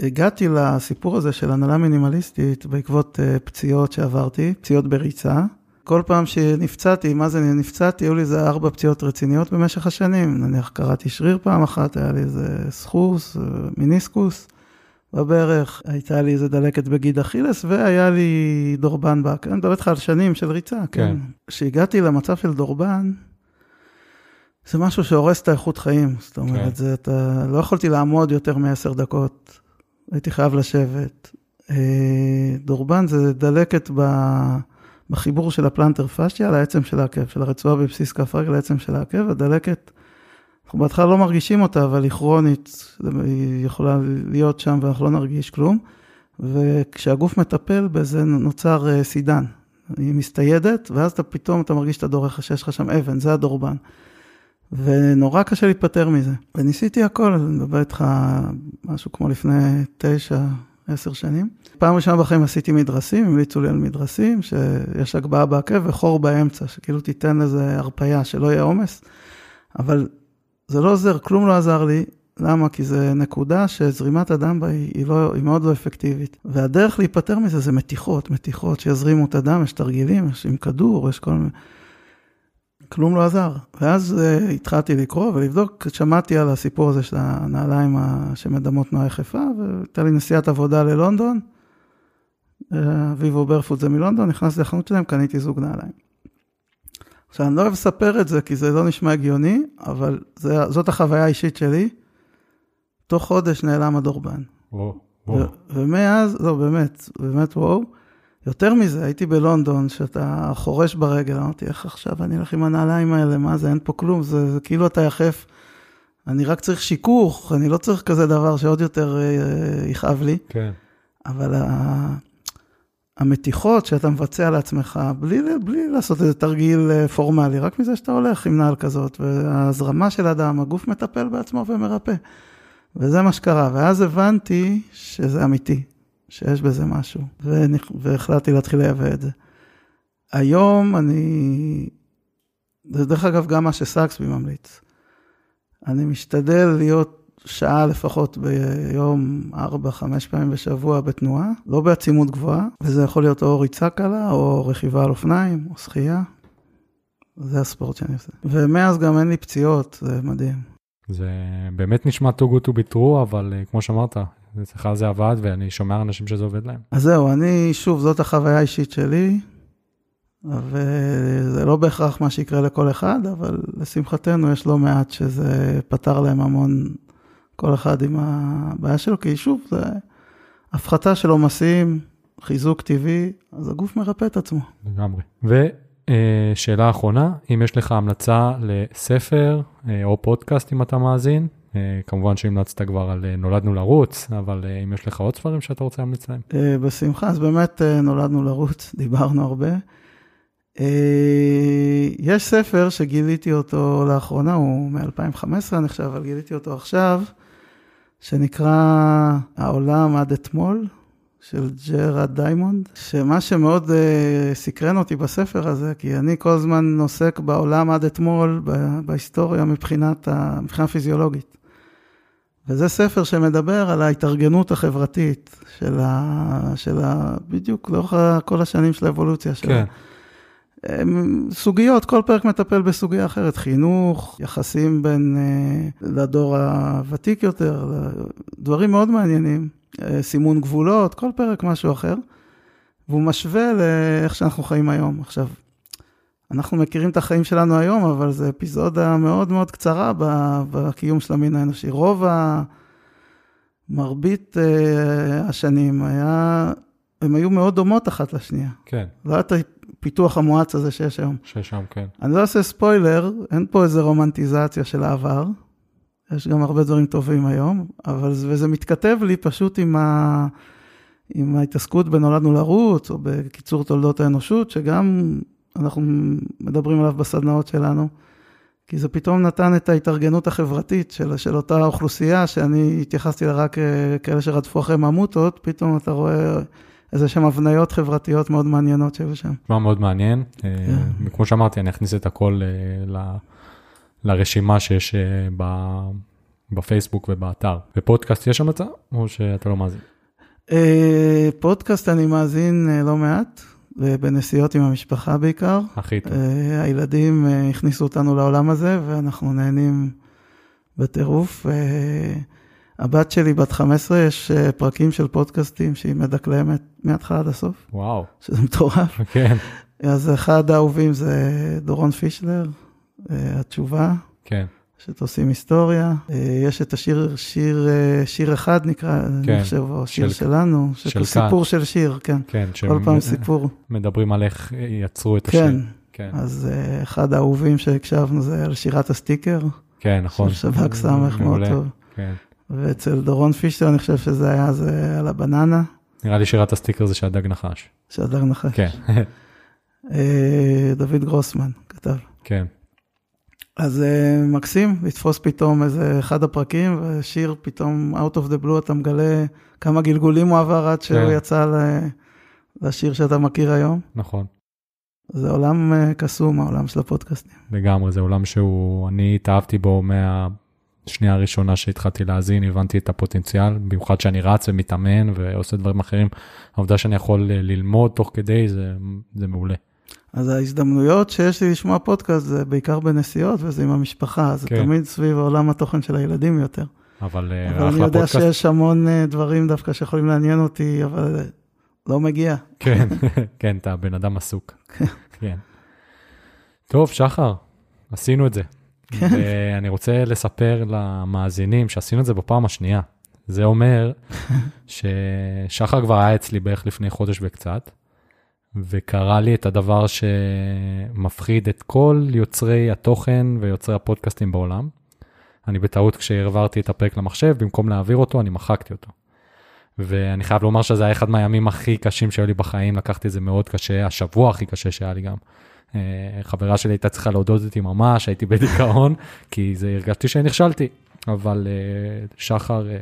הגעתי לסיפור הזה של הנהלה מינימליסטית בעקבות אה, פציעות שעברתי, פציעות בריצה. כל פעם שנפצעתי, מה זה נפצעתי, היו לי איזה ארבע פציעות רציניות במשך השנים. נניח קראתי שריר פעם אחת, היה לי איזה סחוס, אה, מיניסקוס בברך, הייתה לי איזה דלקת בגיד אכילס, והיה לי דורבן. אני מדבר איתך על שנים של ריצה, כן. כן. כשהגעתי למצב של דורבן, זה משהו שהורס את האיכות חיים. זאת אומרת, כן. זה, אתה, לא יכולתי לעמוד יותר מעשר דקות, הייתי חייב לשבת. אה, דורבן זה דלקת ב, בחיבור של הפלנטר פשטיה לעצם של העקב, של הרצועה בבסיס כף רגל לעצם של העקב, הדלקת, אנחנו בהתחלה לא מרגישים אותה, אבל היא כרונית, היא יכולה להיות שם ואנחנו לא נרגיש כלום. וכשהגוף מטפל בזה נוצר אה, סידן, היא מסתיידת, ואז אתה פתאום, אתה מרגיש שאתה דורך, שיש לך שם אבן, זה הדורבן. ונורא קשה להיפטר מזה. וניסיתי הכל, אני מדבר איתך משהו כמו לפני תשע, עשר שנים. פעם ראשונה בחיים עשיתי מדרסים, המליצו לי על מדרסים, שיש הגבהה בעקב וחור באמצע, שכאילו תיתן לזה הרפייה, שלא יהיה עומס. אבל זה לא עוזר, כלום לא עזר לי. למה? כי זה נקודה שזרימת הדם בה היא, לא, היא מאוד לא אפקטיבית. והדרך להיפטר מזה זה מתיחות, מתיחות שיזרימו את הדם, יש תרגילים, יש עם כדור, יש כל מיני... כלום לא עזר. ואז uh, התחלתי לקרוא ולבדוק, שמעתי על הסיפור הזה של הנעליים שמדמות תנועה יחפה, והייתה לי נסיעת עבודה ללונדון, ויבו ברפוט זה מלונדון, נכנסתי לחנות שלהם, קניתי זוג נעליים. עכשיו, אני לא אוהב לספר את זה, כי זה לא נשמע הגיוני, אבל זה, זאת החוויה האישית שלי. תוך חודש נעלם הדורבן. וואו, וואו. ומאז, לא, באמת, באמת וואו. יותר מזה, הייתי בלונדון, שאתה חורש ברגל, אמרתי, איך עכשיו אני אלך עם הנעליים האלה, מה זה, אין פה כלום, זה, זה כאילו אתה יחף. אני רק צריך שיכוך, אני לא צריך כזה דבר שעוד יותר אה, יכאב לי. כן. אבל ה... המתיחות שאתה מבצע לעצמך, בלי, בלי לעשות איזה תרגיל אה, פורמלי, רק מזה שאתה הולך עם נעל כזאת, וההזרמה של הדם, הגוף מטפל בעצמו ומרפא. וזה מה שקרה, ואז הבנתי שזה אמיתי, שיש בזה משהו, והחלטתי להתחיל לייבא את זה. היום אני, זה דרך אגב גם מה שסאקסבי ממליץ. אני משתדל להיות שעה לפחות ביום, ארבע, חמש פעמים בשבוע בתנועה, לא בעצימות גבוהה, וזה יכול להיות או ריצה קלה, או רכיבה על אופניים, או שחייה. זה הספורט שאני עושה. ומאז גם אין לי פציעות, זה מדהים. זה באמת נשמע too good to be true, אבל uh, כמו שאמרת, אצלך זה עבד, ואני שומע אנשים שזה עובד להם. אז זהו, אני, שוב, זאת החוויה האישית שלי, וזה לא בהכרח מה שיקרה לכל אחד, אבל לשמחתנו יש לא מעט שזה פתר להם המון כל אחד עם הבעיה שלו, כי שוב, זה הפחתה של עומסים, חיזוק טבעי, אז הגוף מרפא את עצמו. לגמרי. ושאלה אחרונה, אם יש לך המלצה לספר אה, או פודקאסט אם אתה מאזין, כמובן שהמלצת כבר על אה, נולדנו לרוץ, אבל אם יש לך עוד ספרים שאתה רוצה להמליץ להם. בשמחה, אז באמת נולדנו לרוץ, <laughs> דיברנו הרבה. יש ספר שגיליתי אותו לאחרונה, הוא מ-2015 נחשב, אבל גיליתי אותו עכשיו, שנקרא העולם עד אתמול, של ג'רד דיימונד, שמה שמאוד uh, סקרן אותי בספר הזה, כי אני כל הזמן עוסק בעולם עד אתמול, בהיסטוריה מבחינת, מבחינה פיזיולוגית. וזה ספר שמדבר על ההתארגנות החברתית של ה... של ה בדיוק לאורך כל השנים של האבולוציה שלה. כן. סוגיות, כל פרק מטפל בסוגיה אחרת, חינוך, יחסים בין אה, לדור הוותיק יותר, דברים מאוד מעניינים, אה, סימון גבולות, כל פרק משהו אחר, והוא משווה לאיך שאנחנו חיים היום. עכשיו, אנחנו מכירים את החיים שלנו היום, אבל זו אפיזודה מאוד מאוד קצרה בקיום של המין האנושי. רוב ה... מרבית uh, השנים היה, הן היו מאוד דומות אחת לשנייה. כן. לא היה את הפיתוח המואץ הזה שיש היום. שיש היום, כן. אני לא אעשה ספוילר, אין פה איזה רומנטיזציה של העבר. יש גם הרבה דברים טובים היום, אבל וזה מתכתב לי פשוט עם, ה, עם ההתעסקות בנולדנו לרוץ, או בקיצור תולדות האנושות, שגם אנחנו מדברים עליו בסדנאות שלנו. כי זה פתאום נתן את ההתארגנות החברתית של, של אותה אוכלוסייה, שאני התייחסתי לה רק אה, כאלה שרדפו אחרי ממוטות, פתאום אתה רואה איזה שהן הבניות חברתיות מאוד מעניינות שהיו שם. נשמע מאוד מעניין. אה, כן. כמו שאמרתי, אני אכניס את הכל אה, לרשימה שיש אה, בפייסבוק ובאתר. ופודקאסט יש המלצה, או שאתה לא מאזין? פודקאסט אני מאזין לא מעט, בנסיעות עם המשפחה בעיקר. הכי טוב. הילדים הכניסו אותנו לעולם הזה, ואנחנו נהנים בטירוף. הבת שלי בת 15, יש אה, פרקים של פודקאסטים שהיא מדקלמת מההתחלה עד הסוף. וואו. שזה מטורף. <laughs> כן. אז אחד האהובים זה דורון פישלר, אה, התשובה. כן. שתעושים היסטוריה. אה, יש את השיר, שיר, שיר אחד נקרא, כן. אני חושב, או שיר של, שלנו, של סיפור של שיר, כן. כן, כל פעם סיפור. מדברים על איך יצרו את השיר. כן. כן. אז אחד האהובים שהקשבנו זה על שירת הסטיקר. כן, נכון. של שב"כ סמך מאוד טוב. כן. ואצל דורון פישטר אני חושב שזה היה זה על הבננה. נראה לי שירת הסטיקר זה שהדג נחש. שהדג נחש. כן. <laughs> אה, דוד גרוסמן כתב. כן. אז אה, מקסים לתפוס פתאום איזה אחד הפרקים ושיר פתאום out of the blue אתה מגלה כמה גלגולים הוא עבר עד שהוא כן. יצא לשיר שאתה מכיר היום. נכון. זה עולם אה, קסום העולם של הפודקאסטים. לגמרי זה עולם שהוא אני התאהבתי בו מה... שנייה הראשונה שהתחלתי להאזין, הבנתי את הפוטנציאל, במיוחד שאני רץ ומתאמן ועושה דברים אחרים. העובדה שאני יכול אה, ללמוד תוך כדי, זה, זה מעולה. אז ההזדמנויות שיש לי לשמוע פודקאסט זה בעיקר בנסיעות וזה עם המשפחה, זה כן. תמיד סביב עולם התוכן של הילדים יותר. אבל אה, אבל אני יודע פודקאסט. שיש המון אה, דברים דווקא שיכולים לעניין אותי, אבל אה, לא מגיע. כן, <laughs> כן, אתה בן אדם עסוק. כן. כן. טוב, שחר, עשינו את זה. כן. ואני רוצה לספר למאזינים שעשינו את זה בפעם השנייה. זה אומר <laughs> ששחר כבר היה אצלי בערך לפני חודש וקצת, וקרה לי את הדבר שמפחיד את כל יוצרי התוכן ויוצרי הפודקאסטים בעולם. אני בטעות כשהעברתי את הפרק למחשב, במקום להעביר אותו, אני מחקתי אותו. ואני חייב לומר שזה היה אחד מהימים הכי קשים שהיו לי בחיים, לקחתי את זה מאוד קשה, השבוע הכי קשה שהיה לי גם. אה, חברה שלי הייתה צריכה להודות אותי ממש, הייתי בדיכאון, כי זה הרגשתי שנכשלתי. אבל אה, שחר אה,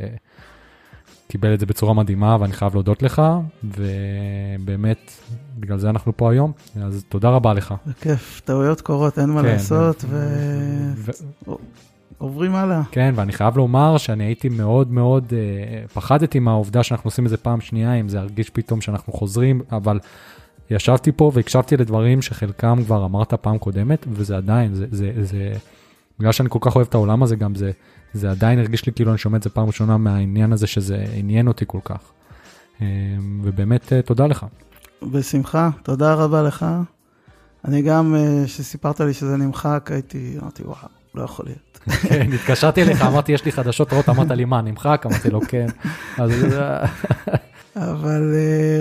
קיבל את זה בצורה מדהימה, ואני חייב להודות לך, ובאמת, בגלל זה אנחנו פה היום, אז תודה רבה לך. זה כיף, טעויות קורות, אין מה כן, לעשות, ו- ועוברים הלאה. כן, ואני חייב לומר שאני הייתי מאוד מאוד, אה, פחדתי מהעובדה שאנחנו עושים את זה פעם שנייה, אם זה ירגיש פתאום שאנחנו חוזרים, אבל ישבתי פה והקשבתי לדברים שחלקם כבר אמרת פעם קודמת, וזה עדיין, זה, זה, זה, בגלל שאני כל כך אוהב את העולם הזה, גם זה, זה עדיין הרגיש לי כאילו אני שומע את זה פעם ראשונה מהעניין הזה שזה עניין אותי כל כך. אה, ובאמת, אה, תודה לך. בשמחה, תודה רבה לך. אני גם, אה, כשסיפרת לי שזה נמחק, הייתי, אמרתי, וואו, לא יכול להיות. <laughs> כן, התקשרתי אליך, אמרתי, יש לי חדשות רעות, אמרת לי, מה, נמחק? אמרתי לו, כן. אז <laughs> אבל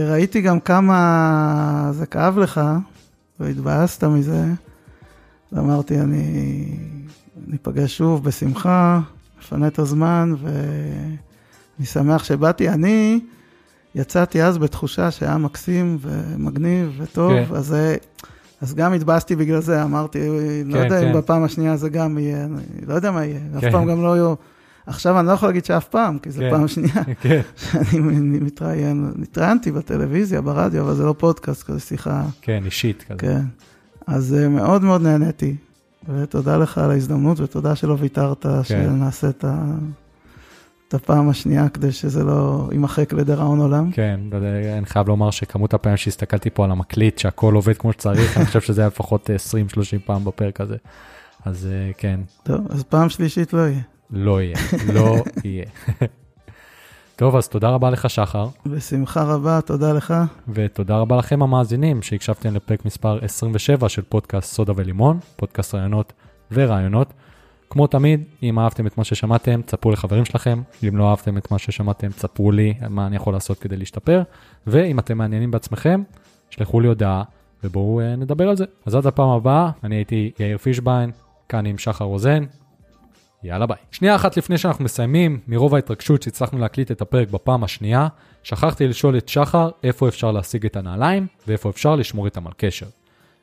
ראיתי גם כמה זה כאב לך, והתבאסת מזה. ואמרתי, אני ניפגש שוב בשמחה, נפנה את הזמן, ואני שמח שבאתי. אני יצאתי אז בתחושה שהיה מקסים ומגניב וטוב, כן. אז, אז גם התבאסתי בגלל זה, אמרתי, לא כן, יודע כן. אם בפעם השנייה זה גם יהיה, אני לא יודע מה יהיה, אף כן. פעם גם לא יהיו... עכשיו אני לא יכול להגיד שאף פעם, כי זו כן. פעם שנייה. <laughs> כן, שאני מתראיין, התראיינתי בטלוויזיה, ברדיו, אבל זה לא פודקאסט, כזה שיחה, כן, אישית כזה. כן. אז אה, מאוד מאוד נהניתי, ותודה לך על ההזדמנות, ותודה שלא ויתרת שנעשה את ה- את הפעם השנייה, כדי שזה לא יימחק לדיראון עולם. כן, וזה- אני חייב לומר שכמות הפעמים שהסתכלתי פה על המקליט, שהכל עובד כמו שצריך, אני חושב שזה היה לפחות 20-30 פעם בפרק הזה. אז אה, כן, טוב, אז פעם שלישית לא יהיה. לא יהיה, לא יהיה. <laughs> טוב, אז תודה רבה לך, שחר, בשמחה רבה, תודה לך. ותודה רבה לכם המאזינים שהקשבתם לפרק מספר 27 של פודקאסט סודה ולימון, פודקאסט רעיונות ורעיונות. כמו תמיד, אם אהבתם את מה ששמעתם, תספרו לחברים שלכם, אם לא אהבתם את מה ששמעתם, תספרו לי מה אני יכול לעשות כדי להשתפר, ואם אתם מעניינים בעצמכם, שלחו לי הודעה ובואו אה, נדבר על זה. אז עד הפעם הבאה, אני הייתי יאיר פישביין, כאן עם שחר רוזן, יאללה ביי. שנייה אחת לפני שאנחנו מסיימים, מרוב ההתרגשות שהצלחנו להקליט את הפרק בפעם השנייה, שכחתי לשאול את שחר איפה אפשר להשיג את הנעליים ואיפה אפשר לשמור איתם על קשר.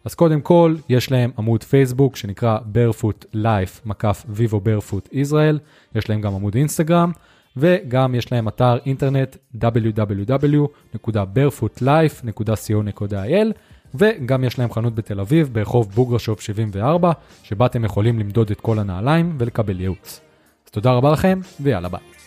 אז קודם כל, יש להם עמוד פייסבוק שנקרא barefoot life מקף vivo barefoot ישראל, יש להם גם עמוד אינסטגרם, וגם יש להם אתר אינטרנט www.barefootlife.co.il, וגם יש להם חנות בתל אביב ברחוב בוגרשוב 74, שבה אתם יכולים למדוד את כל הנעליים ולקבל ייעוץ. אז תודה רבה לכם, ויאללה ביי.